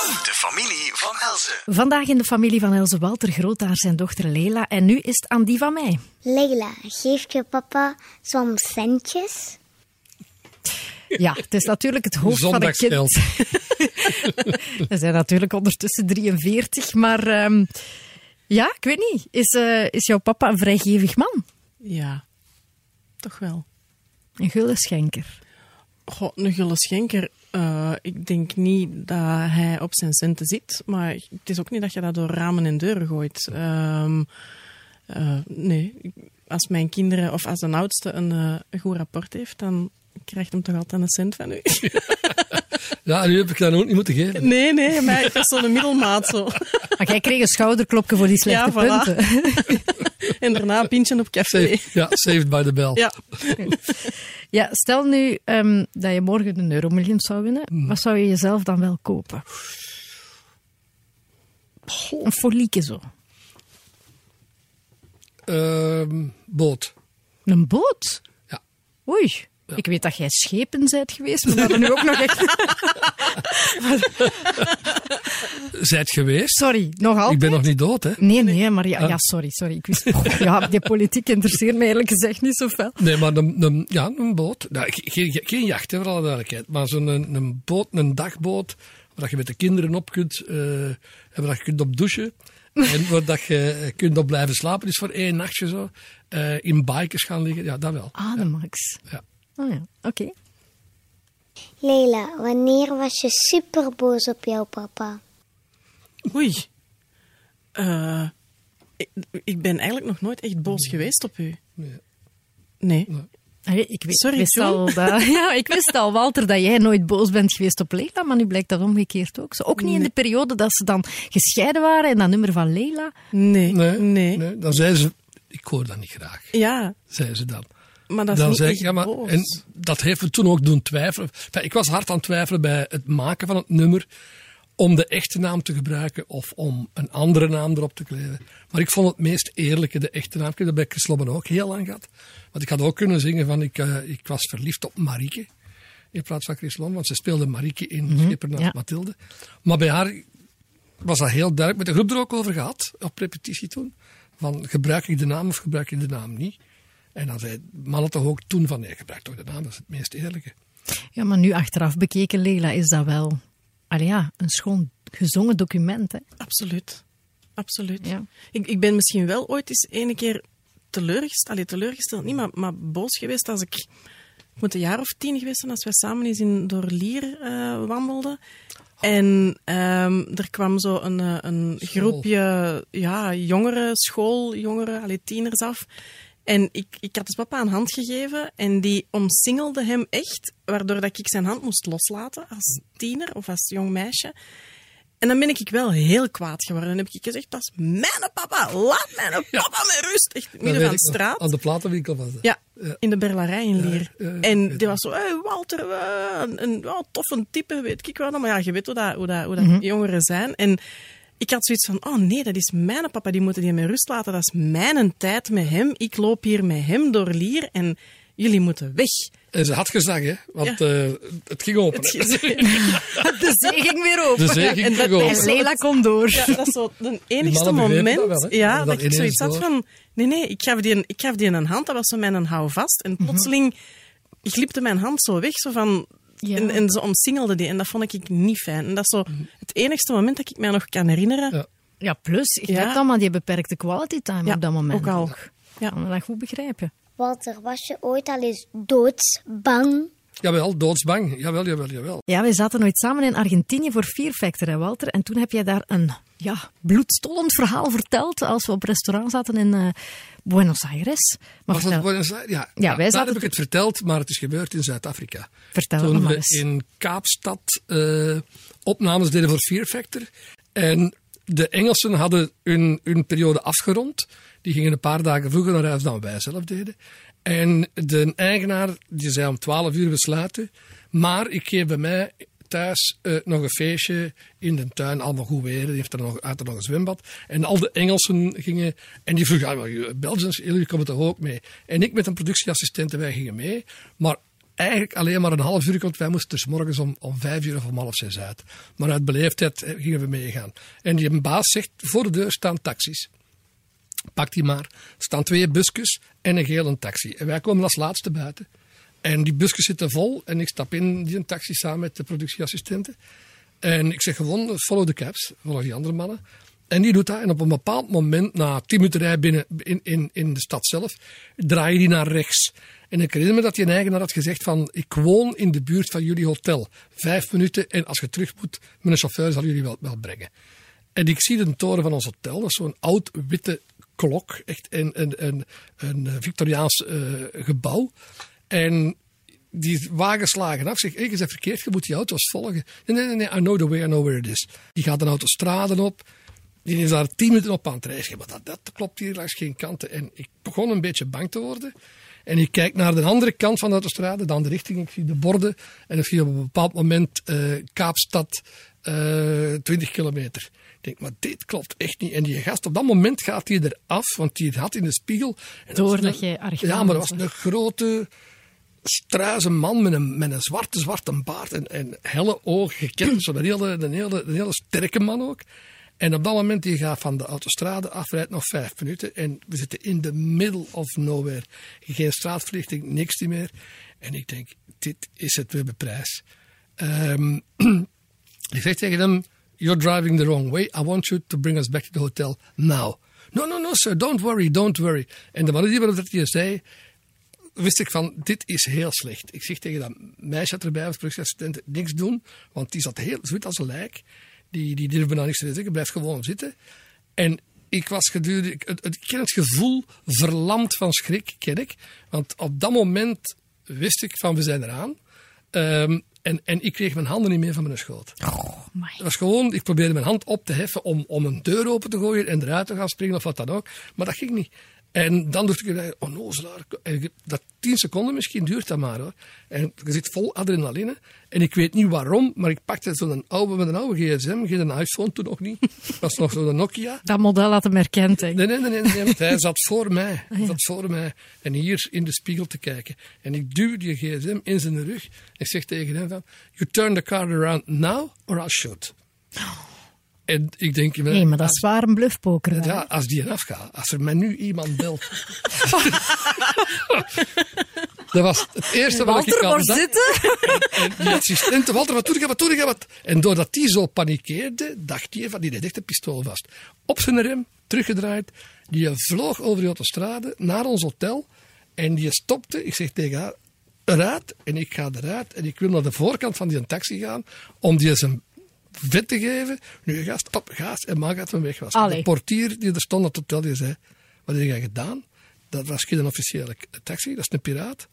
C: De familie van Elze.
D: Vandaag in de familie van Else Walter Grootaars en dochter Lela. En nu is het aan die van mij.
B: Leila, geeft je papa soms centjes?
D: Ja, het is natuurlijk het hoofd van een kind. We zijn natuurlijk ondertussen 43, maar ehm, ja, ik weet niet. Is, eh, is jouw papa een vrijgevig man?
F: Ja, toch wel.
D: Een gulle schenker.
F: Goh, een gulle schenker. eh, ik denk niet dat hij op zijn centen zit, maar het is ook niet dat je dat door ramen en deuren gooit. Ehm, eh, nee, als mijn kinderen of als de oudste een, eh, een goed rapport heeft, dan krijgt hem toch altijd een cent van u.
E: Ja, nu heb ik dat ook niet moeten geven.
F: Nee, nee, maar ik was zo'n middelmaat zo.
D: Maar jij kreeg een schouderklopje voor die slechte
F: Ja, voilà.
D: punten.
F: En daarna een pintje op café.
E: Saved, ja, saved by the bell.
F: Ja.
D: Ja, stel nu ehm, dat je morgen een euromiljoen zou winnen. Wat zou je jezelf dan wel kopen? Een folieke zo.
E: Ehm, boot.
D: Een boot?
E: Ja.
D: Oei. Ik weet dat jij schepen bent geweest, maar dat er nu ook nog echt...
E: Zijt geweest?
D: Sorry, nog altijd?
E: Ik ben nog niet dood, hè?
D: Nee, nee, maar ja, ja sorry, sorry. Ik wist... Ja, die politiek interesseert mij eerlijk gezegd niet zoveel.
E: Nee, maar een, een, ja, een boot. Nou, ge- geen, geen jacht, hè, voor alle duidelijkheid. Maar zo'n een, een boot, een dagboot, waar je met de kinderen op kunt, eh, en waar je kunt op douchen. En waar dat je kunt op blijven slapen, dus voor één nachtje zo. eh, in bikers gaan liggen, ja, dat wel.
D: Ah, de max.
E: Ja.
D: Oh ja, oké.
B: Leila, wanneer was je super boos op jouw papa?
F: Oei. Eh, ik, ik ben eigenlijk nog nooit echt boos geweest op u.
E: Nee.
F: Nee.
D: Allee, ik, weet,
F: Sorry,
D: ik wist
F: John.
D: al dat, ja, ik wist al, Walter, dat jij nooit boos bent geweest op Leila, maar nu blijkt dat omgekeerd ook zo. Ook niet in de periode dat ze dan gescheiden waren en dat nummer van Leila.
F: Nee.
E: Nee,
F: Nee.
E: nee. Dan zei ze, ik hoor dat niet graag,
F: Ja,
E: zei ze dan.
F: Maar dat is
E: dan ik, ja, maar,
F: boos.
E: en dat heeft me toen ook doen twijfelen. Enfin, ik was hard aan het twijfelen bij het maken van het nummer om de echte naam te gebruiken of om een andere naam erop te kleven. Maar ik vond het meest eerlijke de echte naam. Ik heb dat bij Chris Lobben ook heel lang gehad. Want ik had ook kunnen zingen van ik, eh, ik was verliefd op Marieke. In plaats van Chris Lobben, want ze speelde Marieke in Schipper naast
D: ja.
E: Mathilde. Maar bij haar was dat heel duidelijk. Met de groep er ook over gehad, op repetitie toen. Van gebruik ik de naam of gebruik ik de naam niet? En dan zei toch ook toen van nee, gebruik toch de naam, dat is het meest eerlijke.
D: Ja, maar nu achteraf bekeken, Leila, is dat wel allee, ja, een schoon gezongen document. Hè?
F: Absoluut. Absoluut.
D: Ja.
F: Ik, ik ben misschien wel ooit eens ene keer teleurgesteld, allee, teleurgesteld niet, maar, maar boos geweest als ik, ik moet een jaar of tien geweest zijn, als wij samen eens in Doorlier eh wandelden. En ehm, er kwam zo een, eh, een groepje ja, jongeren, schooljongeren, allee, tieners af. En ik, ik had dus papa een hand gegeven en die omsingelde hem echt, waardoor dat ik zijn hand moest loslaten als tiener of als jong meisje. En dan ben ik wel heel kwaad geworden. En heb ik gezegd, dat is mijn papa. Laat mijn papa met rust. Echt midden van de straat.
E: Aan de platenwinkel was dat.
F: Ja,
E: Ja.
F: in de Berlarij in
E: ja, ja,
F: en die was zo, hey, Walter, een, een ja, toffe type, weet ik wel. Maar ja, je weet hoe dat, hoe dat, hoe dat jongeren zijn. En ik had zoiets van, oh nee, dat is mijn papa, die moeten die met rust laten. Dat is mijn tijd met hem. Ik loop hier met hem door Lier en jullie moeten weg.
E: En ze had gezag, hè, want eh, het ging open.
F: Het is-
D: De zee ging weer open.
E: De zee ging
F: en dat-
E: terug
D: En
E: open.
D: Leila komt door.
F: Ja, dat is zo het enigste moment
E: dat wel,
F: ja,
E: Dat
F: ik zoiets had van... Nee, nee, ik gaf die een, ik gaf die een hand, dat was zo mijn houvast. En plotseling glipte mijn hand zo weg, zo van...
D: Ja.
F: En, en ze omsingelde die, en dat vond ik niet fijn. En dat is zo het enigste moment dat ik mij nog kan herinneren.
E: Ja.
D: Ja, plus, je
F: Ja.
D: hebt allemaal die beperkte quality time
F: Ja,
D: op dat moment.
F: ook al. Ja.
D: Ik kan me dat goed begrijpen.
B: Walter, was je ooit al eens doodsbang?
E: Jawel, doodsbang. Jawel, jawel, jawel.
D: Ja, wij zaten nooit samen in Argentinië voor Fear Factor, hè, Walter. En toen heb jij daar een ja, bloedstollend verhaal verteld als we op restaurant zaten in eh, Buenos Aires. Maar
E: Was
D: vertel,
E: dat Buenos Aires? Ja,
D: Ja, wij
E: daar
D: zaten
E: heb ik het verteld, maar het is gebeurd in Zuid-Afrika.
D: Vertel
E: Toen we
D: eens.
E: in Kaapstad eh, opnames deden voor Fear Factor. En de Engelsen hadden hun, hun periode afgerond. Die gingen een paar dagen vroeger naar huis dan wij zelf deden. En de eigenaar die zei om 12 uur we sluiten. Maar ik geef bij mij thuis eh, nog een feestje in de tuin, allemaal goed weer. Die heeft er nog, er nog een zwembad. En al de Engelsen gingen, en die vroegen, ah, Belgians, jullie komen toch ook mee? En ik met een productieassistente, wij gingen mee. Maar eigenlijk alleen maar een half uur, want wij moesten dus morgens om, om vijf uur of om half zes uit. Maar uit beleefdheid gingen we meegaan. En die baas zegt, voor de deur staan taxis. Pak die maar. Er staan twee busjes en een gele taxi. En wij komen als laatste buiten. En die busjes zitten vol en ik stap in die taxi samen met de productieassistenten. En ik zeg gewoon, follow the cabs, volg die andere mannen. En die doet dat. En op een bepaald moment, na tien minuten rijden binnen in, in, in de stad zelf, draai je die naar rechts. En ik herinner me dat die eigenaar had gezegd van, ik woon in de buurt van jullie hotel. Vijf minuten en als je terug moet, mijn chauffeur zal jullie wel, wel brengen. En ik zie de toren van ons hotel, dat is zo'n oud witte klok, echt een, een, een, een Victoriaans eh, gebouw. En die wagen slagen af. Zeg, ik is verkeerd, je moet die auto's volgen. Nee, nee, nee, I know the way, I know where it is. Die gaat een autostrade op. Die is daar tien minuten op aan het reizen. Maar dat, dat klopt hier langs geen kanten. En ik begon een beetje bang te worden. En ik kijk naar de andere kant van de autostrade, dan de richting. Ik zie de borden. En ik zie op een bepaald moment uh, Kaapstad uh, 20 kilometer. Ik denk, maar dit klopt echt niet. En die gast, op dat moment gaat hij eraf, want die had in de spiegel...
D: Doordat je argwaan
E: Ja, maar dat was een grote struise man met een, met een zwarte, zwarte baard en, en helle ogen gekend. Zo'n hele, een hele, een hele sterke man ook. En op dat moment, die gaat van de autostrade af, rijdt nog vijf minuten. En we zitten in the middle of nowhere. Geen straatverlichting, niks meer. En ik denk, dit is het, we hebben prijs. Um, ik zeg tegen hem, you're driving the wrong way. I want you to bring us back to the hotel now. No, no, no, sir, don't worry, don't worry. En de manier waarop dat hij zei, wist ik van, dit is heel slecht. Ik zeg tegen dat meisje dat erbij was, productieassistent, niks doen, want die zat heel zwit als een lijk. Die, die durfde bijna niks te zeggen, blijf gewoon zitten. En ik was gedurende, ik, het, ik het gevoel verlamd van schrik, ken ik. Want op dat moment wist ik van, we zijn eraan. Um, en, en ik kreeg mijn handen niet meer van mijn schoot.
D: Oh, my.
E: Was gewoon, ik probeerde mijn hand op te heffen om, om een deur open te gooien en eruit te gaan springen of wat dan ook. Maar dat ging niet. En dan dacht ik, oh no, dat tien seconden misschien duurt dat maar hoor. En je zit vol adrenaline. En ik weet niet waarom, maar ik pakte zo'n oude, met een oude gsm, geen iPhone toen nog niet. Dat was nog zo'n Nokia.
D: Dat model had hem herkend, hè?
E: Nee, nee, nee, nee, nee hij zat voor mij. Hij zat voor mij. En hier in de spiegel te kijken. En ik duw die gsm in zijn rug. Ik zeg tegen hem van, you turn the car around now or I'll shoot. En ik denk...
D: Nee, maar dat is waar een bluffpoker.
E: Ja, als die eraf gaat. Als er mij nu iemand belt. dat was het eerste wat ik had
D: zitten?
E: En die assistent, Walter, wat doe je, wat doe je, wat? En doordat die zo panikeerde, dacht hij van, die had echt een pistool vast. Op zijn rem, teruggedraaid. Die vloog over de autostrade naar ons hotel. En die stopte. Ik zeg tegen haar, eruit. En ik ga eruit. En ik wil naar de voorkant van die taxi gaan. Om die zijn vet te geven. Nu gast, op, gaas. En man gaat van weg was.
D: Allee.
E: De portier die er stond op het hotel, die zei, wat heb jij gedaan? Dat was geen officiële taxi, dat is een piraat.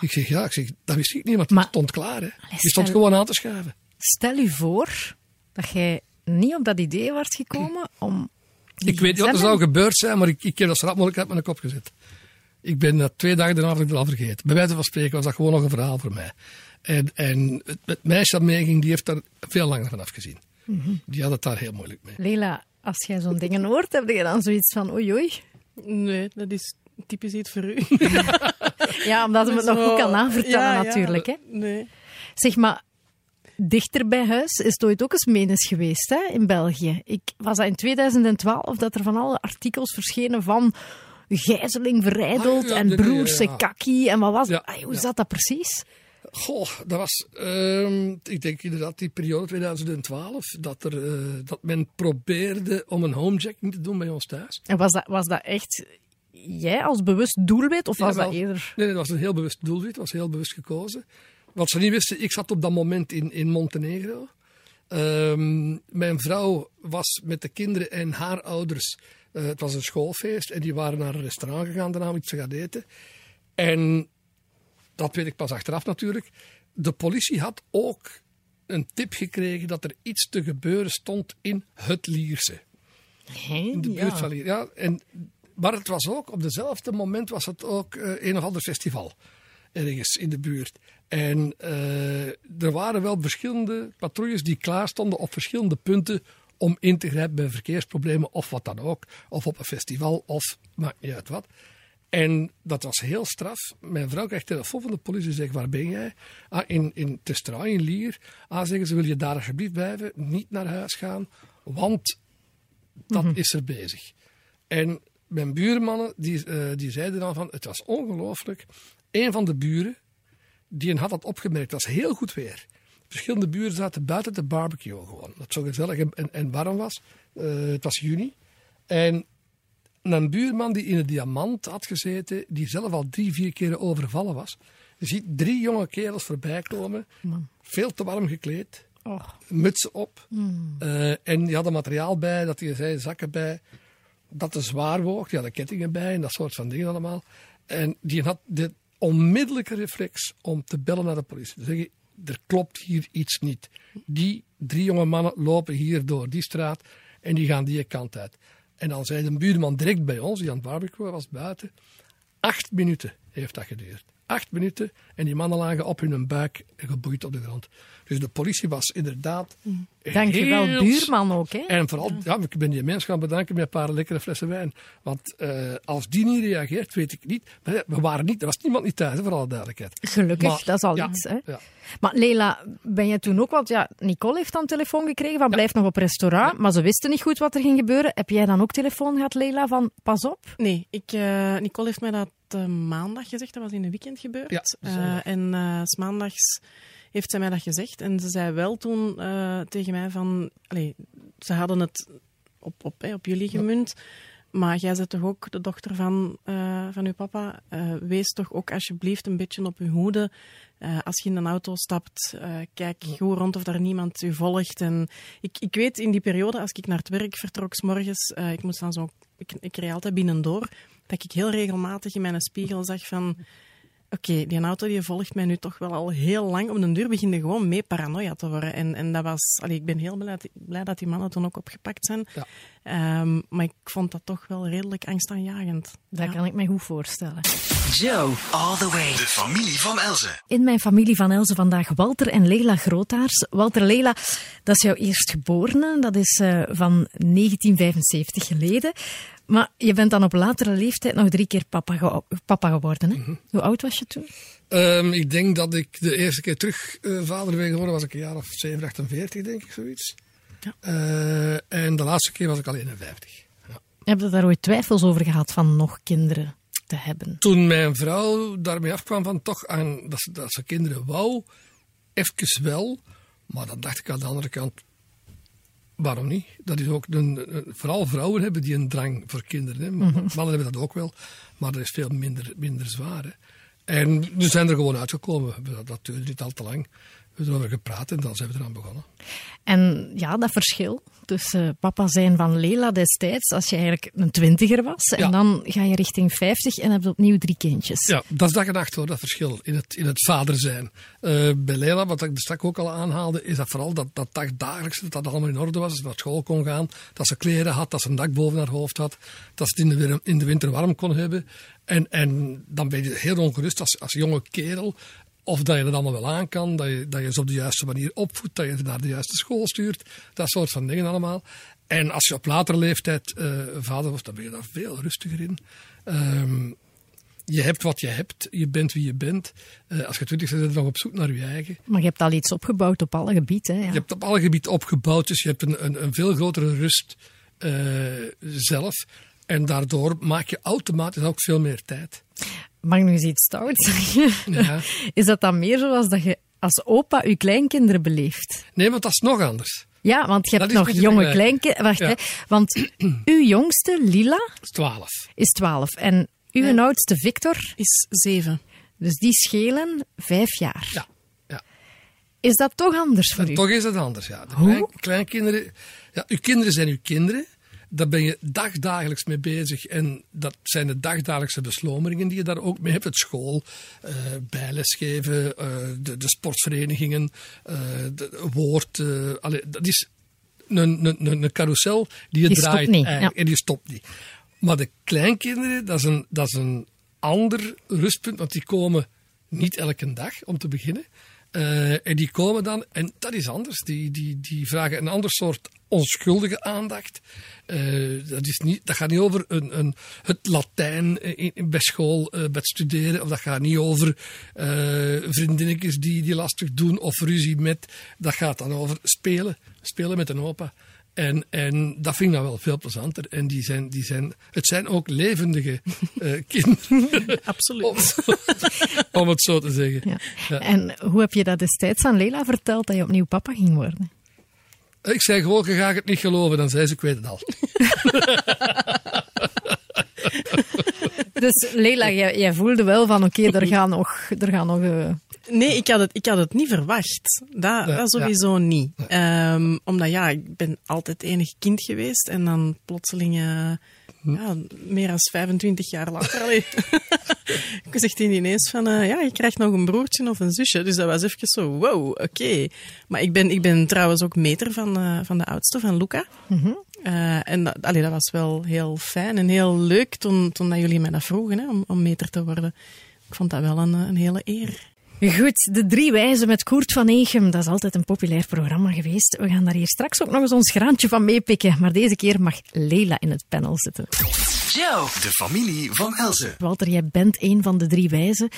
E: Ik zeg, ja, ik zeg, dat wist ik niet,
D: Maar-
E: stond klaar. Hè.
D: Allee,
E: Die stond
D: stel-
E: gewoon aan te schuiven.
D: Stel u voor dat jij niet op dat idee was gekomen om...
E: Ik weet niet wat er zou gebeurd zijn, maar ik, ik heb dat zo rap mogelijk uit mijn kop gezet. Ik ben dat twee dagen daarna ik het al vergeten. Bij wijze van spreken was dat gewoon nog een verhaal voor mij. En, en het, het meisje dat meeging, die heeft daar veel langer van afgezien.
D: Mhm.
E: Die had het daar heel moeilijk mee.
D: Lela, als jij zo'n dingen hoort, heb je dan zoiets van oei oei?
F: Nee, dat is typisch iets voor u.
D: Ja, omdat hem het nog goed kan aanvertellen
F: Ja, ja,
D: natuurlijk. Hè?
F: Nee.
D: Zeg maar, dichter bij huis is het ooit ook eens menens geweest hè, in België. Ik was dat in 2012 dat er van alle artikels verschenen van gijzeling verrijdeld
E: Ah, ja,
D: en
E: ja, ja,
D: kakkie en wat was Ai, hoe zat dat precies?
E: Goh, dat was, ehm, ik denk inderdaad die periode 2012, dat, er, eh, dat men probeerde om een homejacking te doen bij ons thuis.
D: En was dat, was dat echt jij als bewust doelwit of was dat eerder...
E: Nee, nee, dat was een heel bewust doelwit, dat was heel bewust gekozen. Wat ze niet wisten, ik zat op dat moment in, in Montenegro. Ehm, mijn vrouw was met de kinderen en haar ouders. Eh, het was een schoolfeest en die waren naar een restaurant gegaan daarna om iets te gaan eten. En dat weet ik pas achteraf natuurlijk. De politie had ook een tip gekregen dat er iets te gebeuren stond in het Lierse. In de buurt van Lier. Ja, en, maar het was ook, op dezelfde moment was het ook eh, een of ander festival. ergens in de buurt. En eh, er waren wel verschillende patrouilles die klaar stonden op verschillende punten om in te grijpen bij verkeersproblemen of wat dan ook. Of op een festival of maakt niet uit wat. En dat was heel straf. Mijn vrouw krijgt telefoon van de politie en zegt, waar ben jij? Ah, in, in Testraai, in Lier. Ah, zeggen ze, wil je daar alsjeblieft blijven? Niet naar huis gaan, want dat is er bezig. En mijn buurmannen, die, eh, die zeiden dan van, het was ongelooflijk. Een van de buren, die had dat opgemerkt, het was heel goed weer. Verschillende buren zaten buiten te barbecue gewoon. Dat zo gezellig en, en, warm was. Eh, het was juni. En een buurman die in het diamant had gezeten, die zelf al drie, vier keren overvallen was. Je ziet drie jonge kerels voorbij komen, veel te warm gekleed,
D: Oh.
E: mutsen op. Eh, en die hadden materiaal bij, dat die zei, zakken bij, dat te zwaar woog. Die hadden kettingen bij en dat soort van dingen allemaal. En die had de onmiddellijke reflex om te bellen naar de politie. Te zeggen, er klopt hier iets niet. Die drie jonge mannen lopen hier door die straat en die gaan die kant uit. En dan zei de buurman direct bij ons, die aan het barbecue was buiten, acht minuten heeft dat geduurd. Acht minuten en die mannen lagen op hun buik geboeid op de grond. Dus de politie was inderdaad.
D: Dankjewel,
E: heel
D: buurman ook. Hè?
E: en vooral, ja. ik ben die mens gaan bedanken met een paar lekkere flessen wijn. Want eh, als die niet reageert, weet ik niet. Maar we waren niet, er was niemand niet thuis, hè, voor alle duidelijkheid.
D: Gelukkig,
E: Maar-
D: dat is al
E: ja,
D: iets. Hè?
E: ja.
D: Maar Leila, ben je toen ook, want ja, Nicole heeft dan telefoon gekregen van blijf nog op restaurant, maar ze wisten niet goed wat er ging gebeuren. Heb jij dan ook telefoon gehad, Leila, van pas op?
F: Nee, ik, eh, Nicole heeft mij dat eh, maandag gezegd. Dat was in een weekend gebeurd.
E: Ja,
F: Eh,
E: zondag.
F: en s maandags heeft zij mij dat gezegd. En ze zei wel toen eh, tegen mij van... Ze hadden het op, op, hè, op jullie gemunt. Maar jij bent toch ook de dochter van, eh, van uw papa. Eh, wees toch ook alsjeblieft een beetje op uw hoede. Als je in een auto stapt, kijk goed rond of daar niemand u volgt. En ik, ik weet in die periode, als ik naar het werk vertrok, s morgens, ik moest dan zo, ik, ik reed altijd binnendoor, dat ik heel regelmatig in mijn spiegel zag van, oké, die auto die volgt mij nu toch wel al heel lang. Om den duur beginde gewoon mee paranoia te worden. En, en dat was, allee, ik ben heel blij, dat- blij dat die mannen toen ook opgepakt zijn.
E: Ja.
F: Ehm, maar ik vond dat toch wel redelijk angstaanjagend.
D: Dat
F: Ja.
D: kan ik me goed voorstellen.
C: Joe, all the way. De familie van Elze.
D: In mijn familie van Elze vandaag Walter en Leila Grootaars. Walter, Leila, dat is jouw eerstgeborene. Dat is eh, van 1975 geleden. Maar je bent dan op latere leeftijd nog drie keer papa, ge- papa geworden. Hè? Hoe oud was je toen?
E: Ehm, ik denk dat ik de eerste keer terug eh, vader ben geworden, was ik een jaar of 7, 48, denk ik, zoiets.
F: Ja.
E: Eh, en de laatste keer was ik al 51. Ja.
D: Heb je daar ooit twijfels over gehad van nog kinderen te hebben?
E: Toen mijn vrouw daarmee afkwam van toch aan, dat, ze, dat ze kinderen wou, even wel. Maar dan dacht ik aan de andere kant, waarom niet? Dat is ook een, vooral vrouwen hebben die een drang voor kinderen. Hè. Mannen hebben dat ook wel, maar dat is veel minder, minder zwaar. Hè. En we zijn er gewoon uitgekomen. Dat, dat duurde niet al te lang. We hebben erover gepraat en dan zijn we eraan begonnen.
D: En ja, dat verschil tussen papa zijn van Leila destijds, als je eigenlijk een twintiger was, en
E: Ja.
D: dan ga je richting 50 en heb je opnieuw drie kindjes.
E: Ja, dat is dag en nacht hoor, dat verschil in het, in het vader zijn. Eh, bij Leila, wat ik straks ook al aanhaalde, is dat vooral dat, dat dagdagelijks, dat dat allemaal in orde was. Dat ze naar school kon gaan, dat ze kleren had, dat ze een dak boven haar hoofd had, dat ze het in de, in de winter warm kon hebben. En, en dan ben je heel ongerust als, als jonge kerel. Of dat je het allemaal wel aan kan, dat je, dat je ze op de juiste manier opvoedt, dat je ze naar de juiste school stuurt. Dat soort van dingen allemaal. En als je op latere leeftijd eh, vader wordt, dan ben je daar veel rustiger in. Ehm, je hebt wat je hebt, je bent wie je bent. Eh, als je twintig bent, ben je nog op zoek naar je eigen.
D: Maar je hebt al iets opgebouwd op alle gebieden. Ja.
E: Je hebt op alle gebieden opgebouwd, dus je hebt een, een, een veel grotere rust eh, zelf. En daardoor maak je automatisch ook veel meer tijd.
D: Mag ik nog eens iets stout zeggen?
E: Ja.
D: Is dat dan meer zoals dat je als opa je kleinkinderen beleeft?
E: Nee, want dat is nog anders.
D: Ja, want je
E: Dat
D: hebt nog jonge kleinkinderen. Wacht,
E: Ja.
D: hè. Want uw jongste, Lila,
E: Dat is twaalf.
D: is 12. En uw oudste, Victor,
F: Is zeven.
D: dus die schelen vijf jaar.
E: Ja. ja.
D: Is dat toch anders voor
E: En
D: u?
E: toch is het anders, ja. De
D: Hoe?
E: klein- kleinkinderen... Ja, uw kinderen zijn uw kinderen. Daar ben je dagdagelijks mee bezig. En dat zijn de dagdagelijkse beslomeringen die je daar ook mee hebt. Het school, eh bijlesgeven, eh, de, de sportverenigingen, eh de woord. allee, dat is een, een, een, carousel die je
D: Die
E: draait.
D: niet,
E: eigenlijk,
D: ja.
E: En die stopt niet. Maar de kleinkinderen, dat is een, dat is een ander rustpunt. Want die komen Niet elke dag, om te beginnen. Eh, en die komen dan, en dat is anders. Die, die, die vragen een ander soort onschuldige aandacht. Eh, dat, is niet, dat gaat niet over een, een, het Latijn in, in- bij school, eh, bij het studeren. Of dat gaat niet over eh vriendinnetjes die, die lastig doen of ruzie met. Dat gaat dan over spelen. Spelen met een opa. En, en dat vind ik dan wel veel plezanter. En die zijn, die zijn, het zijn ook levendige eh, kinderen.
F: Absoluut.
E: om, om het zo te zeggen.
D: Ja.
E: Ja.
D: En hoe heb je dat destijds aan Leila verteld dat je opnieuw papa ging worden?
E: Ik zei gewoon, je gaat het niet geloven. Dan zei ze, ik weet het al.
D: Dus Leila, jij, jij voelde wel van oké, er gaan nog... Er gaan nog eh,
F: Nee, ik had het, ik had het niet verwacht. Dat, dat sowieso niet. Ehm, omdat ja, ik ben altijd enig kind geweest en dan plotseling, eh, ja, meer dan 25 jaar later. allee. ik zegt hij ineens van, eh, ja, je krijgt nog een broertje of een zusje. Dus dat was even zo, wow, oké. Maar ik ben, ik ben trouwens ook meter van, eh, van de oudste, van Luca. Eh, en dat, dat was wel heel fijn en heel leuk toen, toen dat jullie mij dat vroegen hè, om, om meter te worden. Ik vond dat wel een, een hele eer.
D: Goed, de drie wijzen met Koert van Egem. Dat is altijd een populair programma geweest. We gaan daar hier straks ook nog eens ons graantje van meepikken. Maar deze keer mag Leila in het panel zitten.
C: Joe, de familie van Elze.
D: Walter, jij bent een van de drie wijzen.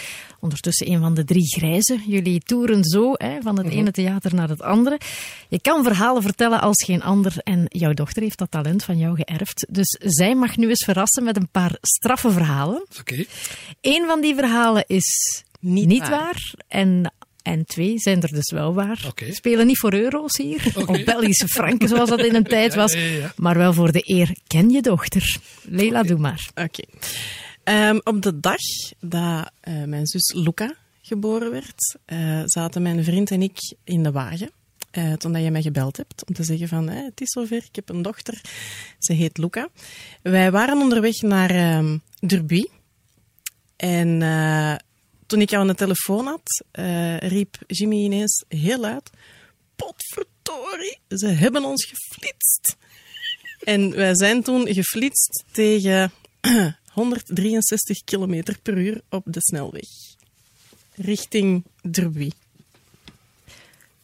D: Ondertussen een van de drie grijzen. Jullie toeren zo hè, van het ene theater naar het andere. Je kan verhalen vertellen als geen ander. En jouw dochter heeft dat talent van jou geërfd. Dus zij mag nu eens verrassen met een paar straffe verhalen.
E: Oké.
D: Eén van die verhalen is niet,
F: Niet
D: waar.
F: waar.
D: En, en twee zijn er dus wel waar. Spelen niet voor euro's hier, of Belgische franken zoals dat in een tijd was.
E: Ja, ja, ja.
D: Maar wel voor de eer. Ken je dochter? Leila, doe maar.
F: Oké. Ehm, op de dag dat eh, mijn zus Luca geboren werd, eh, zaten mijn vriend en ik in de wagen. eh, toen dat je mij gebeld hebt om te zeggen van het is zover, ik heb een dochter. Ze heet Luca. Wij waren onderweg naar ehm Derby. En toen ik jou aan de telefoon had, eh, riep Jimmy ineens heel luid... Potverdorie, ze hebben ons geflitst. En wij zijn toen geflitst tegen 163 km per uur op de snelweg. Richting Derby.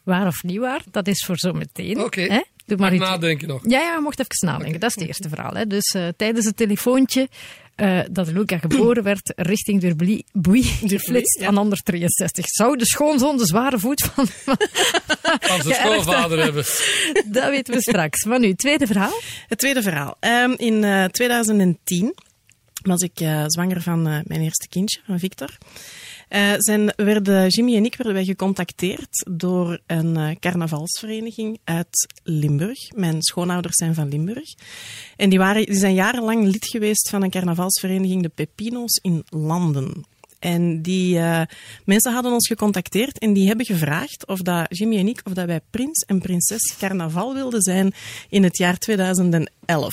D: Waar of niet waar, dat is voor zometeen.
E: Oké.
D: Hè? Doe maar
E: Maar
D: iets.
E: nadenken nog.
D: Ja, ja, je mocht even nadenken. Dat is het eerste verhaal. Hè. Dus eh, tijdens het telefoontje eh, dat Luca geboren werd, richting Boei, geflitst
F: ja.
D: aan 163. Zou de schoonzoon de zware voet van... van- geërfd
E: schoonvader hebben.
D: dat weten we straks. Maar nu, tweede verhaal.
F: Het tweede verhaal. Ehm, in eh, 2010 was ik eh, zwanger van eh, mijn eerste kindje, van Victor. Eh, zijn, werden, Jimmy en ik werden wij gecontacteerd door een eh, carnavalsvereniging uit Limburg. Mijn schoonouders zijn van Limburg. En die, waren, die zijn jarenlang lid geweest van een carnavalsvereniging, de Pepino's in Landen. En die eh, mensen hadden ons gecontacteerd en die hebben gevraagd of dat Jimmy en ik, of dat wij prins en prinses carnaval wilden zijn in het jaar 2011.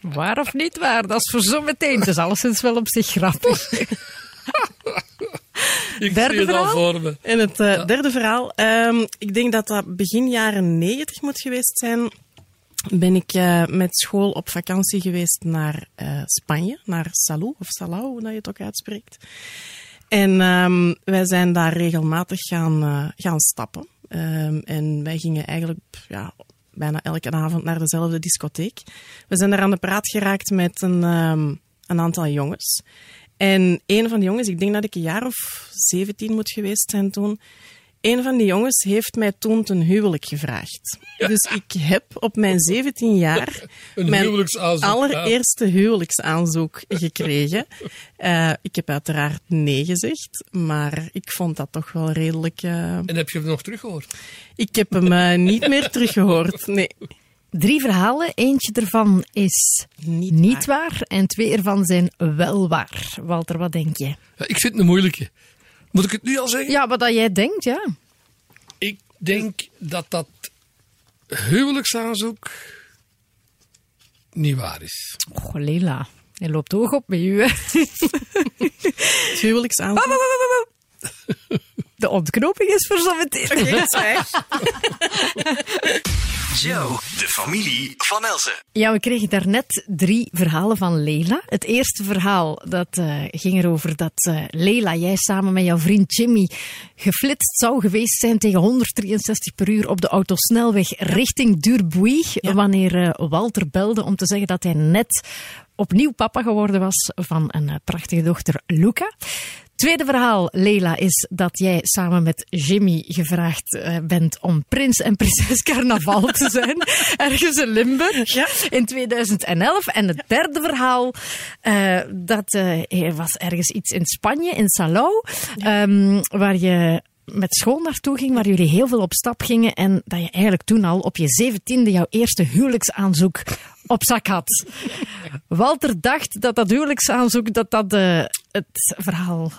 D: Waar of niet waar, dat is voor zometeen. Het is alleszins wel op zich grappig.
E: Ik
D: Derde
E: zie het al
D: verhaal?
E: voor me.
F: En het eh, derde verhaal, ehm, ik denk dat dat begin jaren 90 moet geweest zijn. Ben ik eh, met school op vakantie geweest naar eh, Spanje, naar Salou, of Salau, hoe dat je het ook uitspreekt. En ehm, wij zijn daar regelmatig gaan, gaan stappen. Ehm, en wij gingen eigenlijk ja, bijna elke avond naar dezelfde discotheek. We zijn daar aan de praat geraakt met een, een aantal jongens. En een van die jongens, ik denk dat ik een jaar of 17 moet geweest zijn toen. Een van die jongens heeft mij toen ten huwelijk gevraagd. Dus ik heb op mijn 17 jaar
E: Een
F: mijn allereerste huwelijksaanzoek gekregen. Eh, ik heb uiteraard nee gezegd, maar ik vond dat toch wel redelijk. eh,
E: En heb je hem nog teruggehoord?
F: Ik heb hem eh, niet meer teruggehoord. Nee,
D: Drie verhalen. Eentje ervan is
F: niet,
D: niet
F: waar.
D: waar en twee ervan zijn wel waar. Walter, wat denk je?
E: Ja, ik vind het een moeilijke. Moet ik het nu al zeggen?
D: Ja, wat dat jij denkt, ja.
E: Ik denk dat dat huwelijksaanzoek niet waar is.
D: Oh, Leila. Je loopt hoog op met u. hè.
F: Het huwelijksaanzoek.
D: De ontknoping is voor zometeen.
F: Oké, zwijg.
C: Joe, de familie van Elze.
D: Ja, we kregen daarnet drie verhalen van Leila. Het eerste verhaal dat, eh, ging erover dat eh Leila, jij samen met jouw vriend Jimmy, geflitst zou geweest zijn tegen 163 per uur op de autosnelweg richting Durbuy. Wanneer eh, Walter belde om te zeggen dat hij net opnieuw papa geworden was van een prachtige dochter, Luca. Tweede verhaal, Leila, is dat jij samen met Jimmy gevraagd eh, bent om prins en prinses carnaval te zijn. ergens in Limburg
F: Ja.
D: in 2011. En het derde verhaal, eh, dat er was ergens iets in Spanje, in Salou, ehm, waar je met school naartoe ging, waar jullie heel veel op stap gingen en dat je eigenlijk toen al op je zeventiende jouw eerste huwelijksaanzoek op zak had. Walter dacht dat dat huwelijksaanzoek, dat dat eh, het verhaal,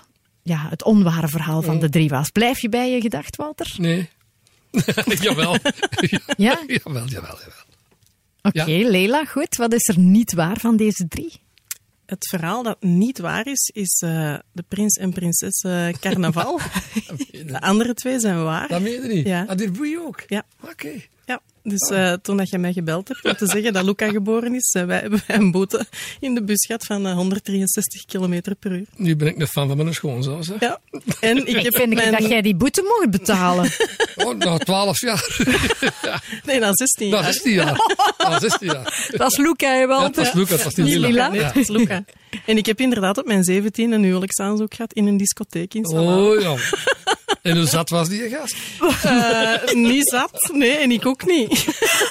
D: ja, het onware verhaal van de drie was. Blijf je bij je gedacht, Walter?
E: Nee. jawel.
D: Ja?
E: jawel, jawel, jawel.
D: Oké, Leila, goed. Wat is er niet waar van deze drie?
F: Het verhaal dat niet waar is, is eh, de prins en prinses eh, carnaval. De andere twee zijn waar.
E: Dat meen je niet?
F: Ja.
E: Ah, die boei ook?
F: Ja.
E: Oké.
F: Dus eh, toen dat je mij gebeld hebt om te zeggen dat Luca geboren is, eh, wij hebben wij een boete in de bus gehad van eh, 163 km per uur.
E: Nu ben ik een fan van mijn schoonzoon. Zeg.
F: Ja. En ik
D: vind
F: mijn...
D: dat jij die boete mocht betalen.
E: Oh, nou, 12 jaar.
F: Nee, na 16
E: Dat
F: jaar.
E: is 16 jaar. Dat is 16 jaar.
D: dat is Luca, hè,
E: Ja, dat was Lucas, dat
D: Niet
E: Lila.
D: Lila.
F: Nee,
E: Ja.
F: het is Luca. En ik heb inderdaad op mijn 17 een huwelijksaanzoek gehad in een discotheek in Salau.
E: Oh ja. En hoe zat was die gast?
F: Eh, niet zat. Nee, en ik ook niet.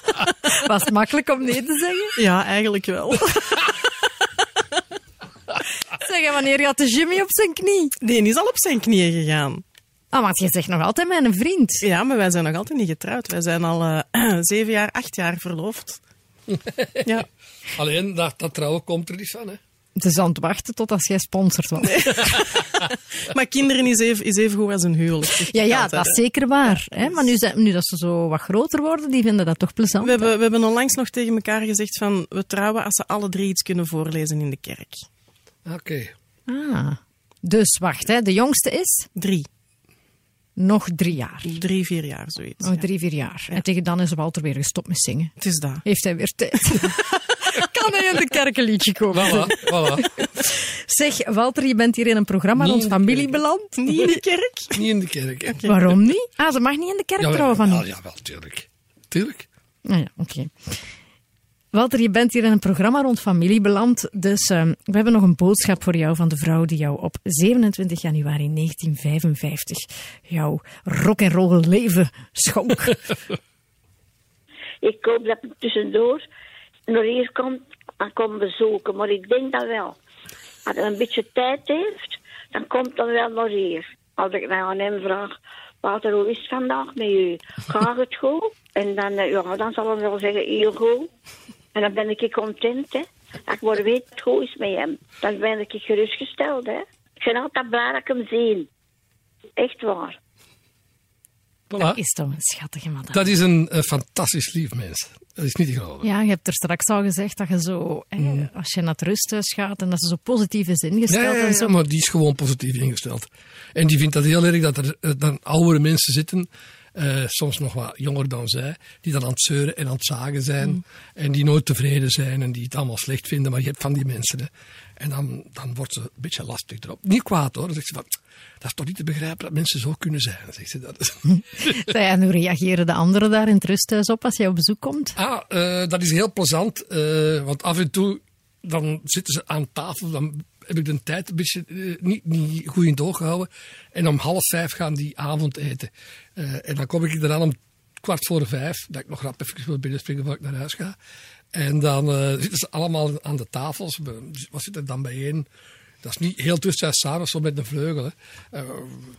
D: Was het makkelijk om nee te zeggen?
F: Ja, eigenlijk wel.
D: Zeg, wanneer had de Jimmy op zijn knie?
F: Die is al op zijn knieën gegaan.
D: Ah, want je zegt nog altijd mijn vriend.
F: Ja, maar wij zijn nog altijd niet getrouwd. Wij zijn al eh, zeven jaar, acht jaar verloofd. Ja.
E: Alleen, dat, dat trouwen komt er niet van, hè.
D: Het is aan het wachten tot als jij sponsort was.
F: Maar kinderen is even, is even goed als een huwelijk.
D: Ja, ja, dat is zeker waar. Hè? Maar nu, zijn- nu dat ze zo wat groter worden, die vinden dat toch plezant.
F: We hebben, we hebben onlangs nog tegen elkaar gezegd van we trouwen als ze alle drie iets kunnen voorlezen in de kerk.
E: Oké.
D: Ah. Dus wacht, hè. de jongste is
F: Drie.
D: nog drie jaar.
F: Drie, vier jaar, zoiets.
D: Nog
F: ja.
D: drie, vier jaar. En tegen dan is Walter weer gestopt met zingen.
F: Het is dat.
D: Heeft hij weer tijd. kan hij in de kerk een liedje komen
E: Voilà, voilà.
D: Zeg, Walter, je bent hier in een programma
E: Niet
D: rond familie
E: kerk.
D: beland.
F: Niet in de kerk?
E: Niet in de kerk.
D: Waarom niet? Ah, ze mag niet in de kerk trouwen van
E: jawel,
D: u.
E: jawel, tuurlijk. Tuurlijk.
D: Ah ja, oké. Walter, je bent hier in een programma rond familie beland. Dus ehm, we hebben nog een boodschap voor jou van de vrouw die jou op 27 januari 1955 jouw rock'n'roll leven schonk.
G: Ik hoop dat ik tussendoor nog hier komt en kom bezoeken. Maar ik denk dat wel. Als hij een beetje tijd heeft, dan komt hij wel nog hier. Als ik aan hem vraag, Walter, hoe is het vandaag met u? Gaat het goed? En dan, eh, ja, dan zal hij wel zeggen, heel goed. En dan ben ik content, hè. Ik maar weet dat het goed is met hem. Dan ben ik gerustgesteld, hè. Ik ben altijd blij dat ik hem zie. Echt waar.
E: Voilà.
D: Is toch een schattige madame.
E: Dat is een, eh, fantastisch lief mens. Dat is niet te geloven.
D: Ja, je hebt er straks al gezegd dat je zo, eh, als je naar het rusthuis gaat en dat ze zo positief is ingesteld
E: Ja, ja,
D: en zo.
E: maar die is gewoon positief ingesteld. En die vindt dat heel erg dat er eh, dan oudere mensen zitten, eh, soms nog wat jonger dan zij, die dan aan het zeuren en aan het zagen zijn.
D: Mm.
E: En die nooit tevreden zijn en die het allemaal slecht vinden. Maar je hebt van die mensen. Hè. En dan, dan wordt ze een beetje lastig erop. Niet kwaad hoor. Dan zegt ze van, dat is toch niet te begrijpen dat mensen zo kunnen zijn. Zegt ze dat.
D: En hoe reageren de anderen daar in het rusthuis op als jij op bezoek komt?
E: Ah, eh, dat is heel plezant. eh, want af en toe dan zitten ze aan tafel. Dan heb ik de tijd een beetje eh, niet, niet goed in het oog gehouden. En om half vijf gaan die avondeten. Eh, en dan kom ik er aan om kwart voor vijf. Dat ik nog rap even wil binnenspringen voor ik naar huis ga. En dan eh, zitten ze allemaal aan de tafels. Wat zit er dan bijeen? Dat is niet heel tussen samen, zo met een vleugel. hè. Eh,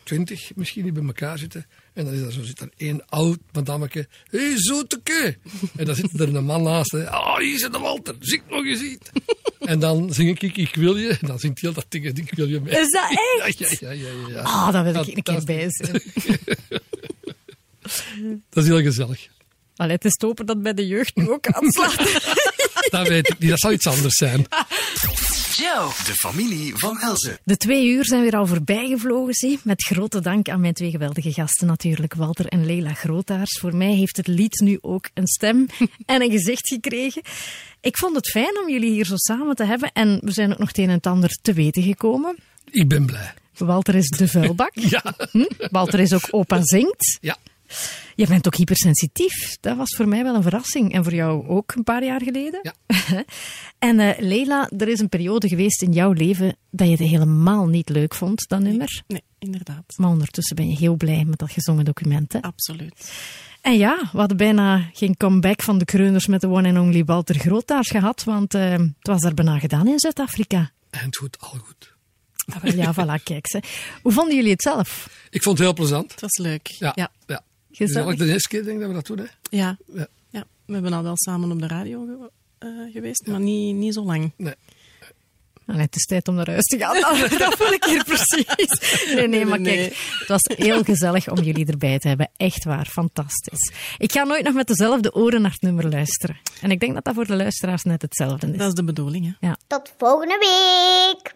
E: Twintig misschien die bij elkaar zitten. En dan is er zo zit er één oud madameke. Hé, hey, zoeteke! En dan zit er een man naast. hè. Oh, hier zit de Walter. Zing nog eens iets. En dan zing ik Ik wil je. En dan zingt heel dat ding Ik wil je mee.
D: Is dat echt?
E: Ja, ja, ja, ja, ja.
D: Ah, daar wil ik een keer bij zijn.
E: Dat is heel gezellig.
D: Allee, het is te hopen dat bij de jeugd nu ook aanslaat.
E: Dat weet ik niet. Dat zou iets anders zijn.
C: Joe, de familie van Elze.
D: De twee uur zijn weer al voorbij gevlogen, zie. Met grote dank aan mijn twee geweldige gasten natuurlijk, Walter en Leila Grootaars. Voor mij heeft het lied nu ook een stem en een gezicht gekregen. Ik vond het fijn om jullie hier zo samen te hebben en we zijn ook nog het een en het ander te weten gekomen.
E: Ik ben blij.
D: Walter is de vuilbak.
E: Ja.
D: Hm? Walter is ook opa zingt.
E: Ja.
D: Je bent ook hypersensitief. Dat was voor mij wel een verrassing. En voor jou ook een paar jaar geleden.
E: Ja.
D: en eh, Leila, er is een periode geweest in jouw leven dat je het helemaal niet leuk vond, dat nummer.
F: Nee, inderdaad.
D: Maar ondertussen ben je heel blij met dat gezongen document. Hè?
F: Absoluut.
D: En ja, we hadden bijna geen comeback van de kreuners met de one and only Walter Grootaars gehad, want eh, het was daar bijna gedaan in Zuid-Afrika.
E: En het goed, al goed.
D: Ah, wel, ja, voilà, kijk. Ze. Hoe vonden jullie het zelf?
E: Ik vond het heel plezant.
F: Het was leuk.
E: Ja.
F: Ja.
E: ja.
D: Gezellig.
E: eigenlijk de eerste keer denk ik dat we dat doen. Hè.
F: Ja.
E: Ja.
F: ja. We hebben al wel samen op de radio ge- eh, geweest, maar niet, niet zo lang.
E: Nee.
D: Het is tijd om naar huis te gaan. Dat, voel ik hier precies. Nee, nee, maar kijk, het was heel gezellig om jullie erbij te hebben. Echt waar, fantastisch. Ik ga nooit nog met dezelfde oren naar het nummer luisteren. En ik denk dat dat voor de luisteraars net hetzelfde is.
F: Dat is de bedoeling, hè.
B: Tot volgende week.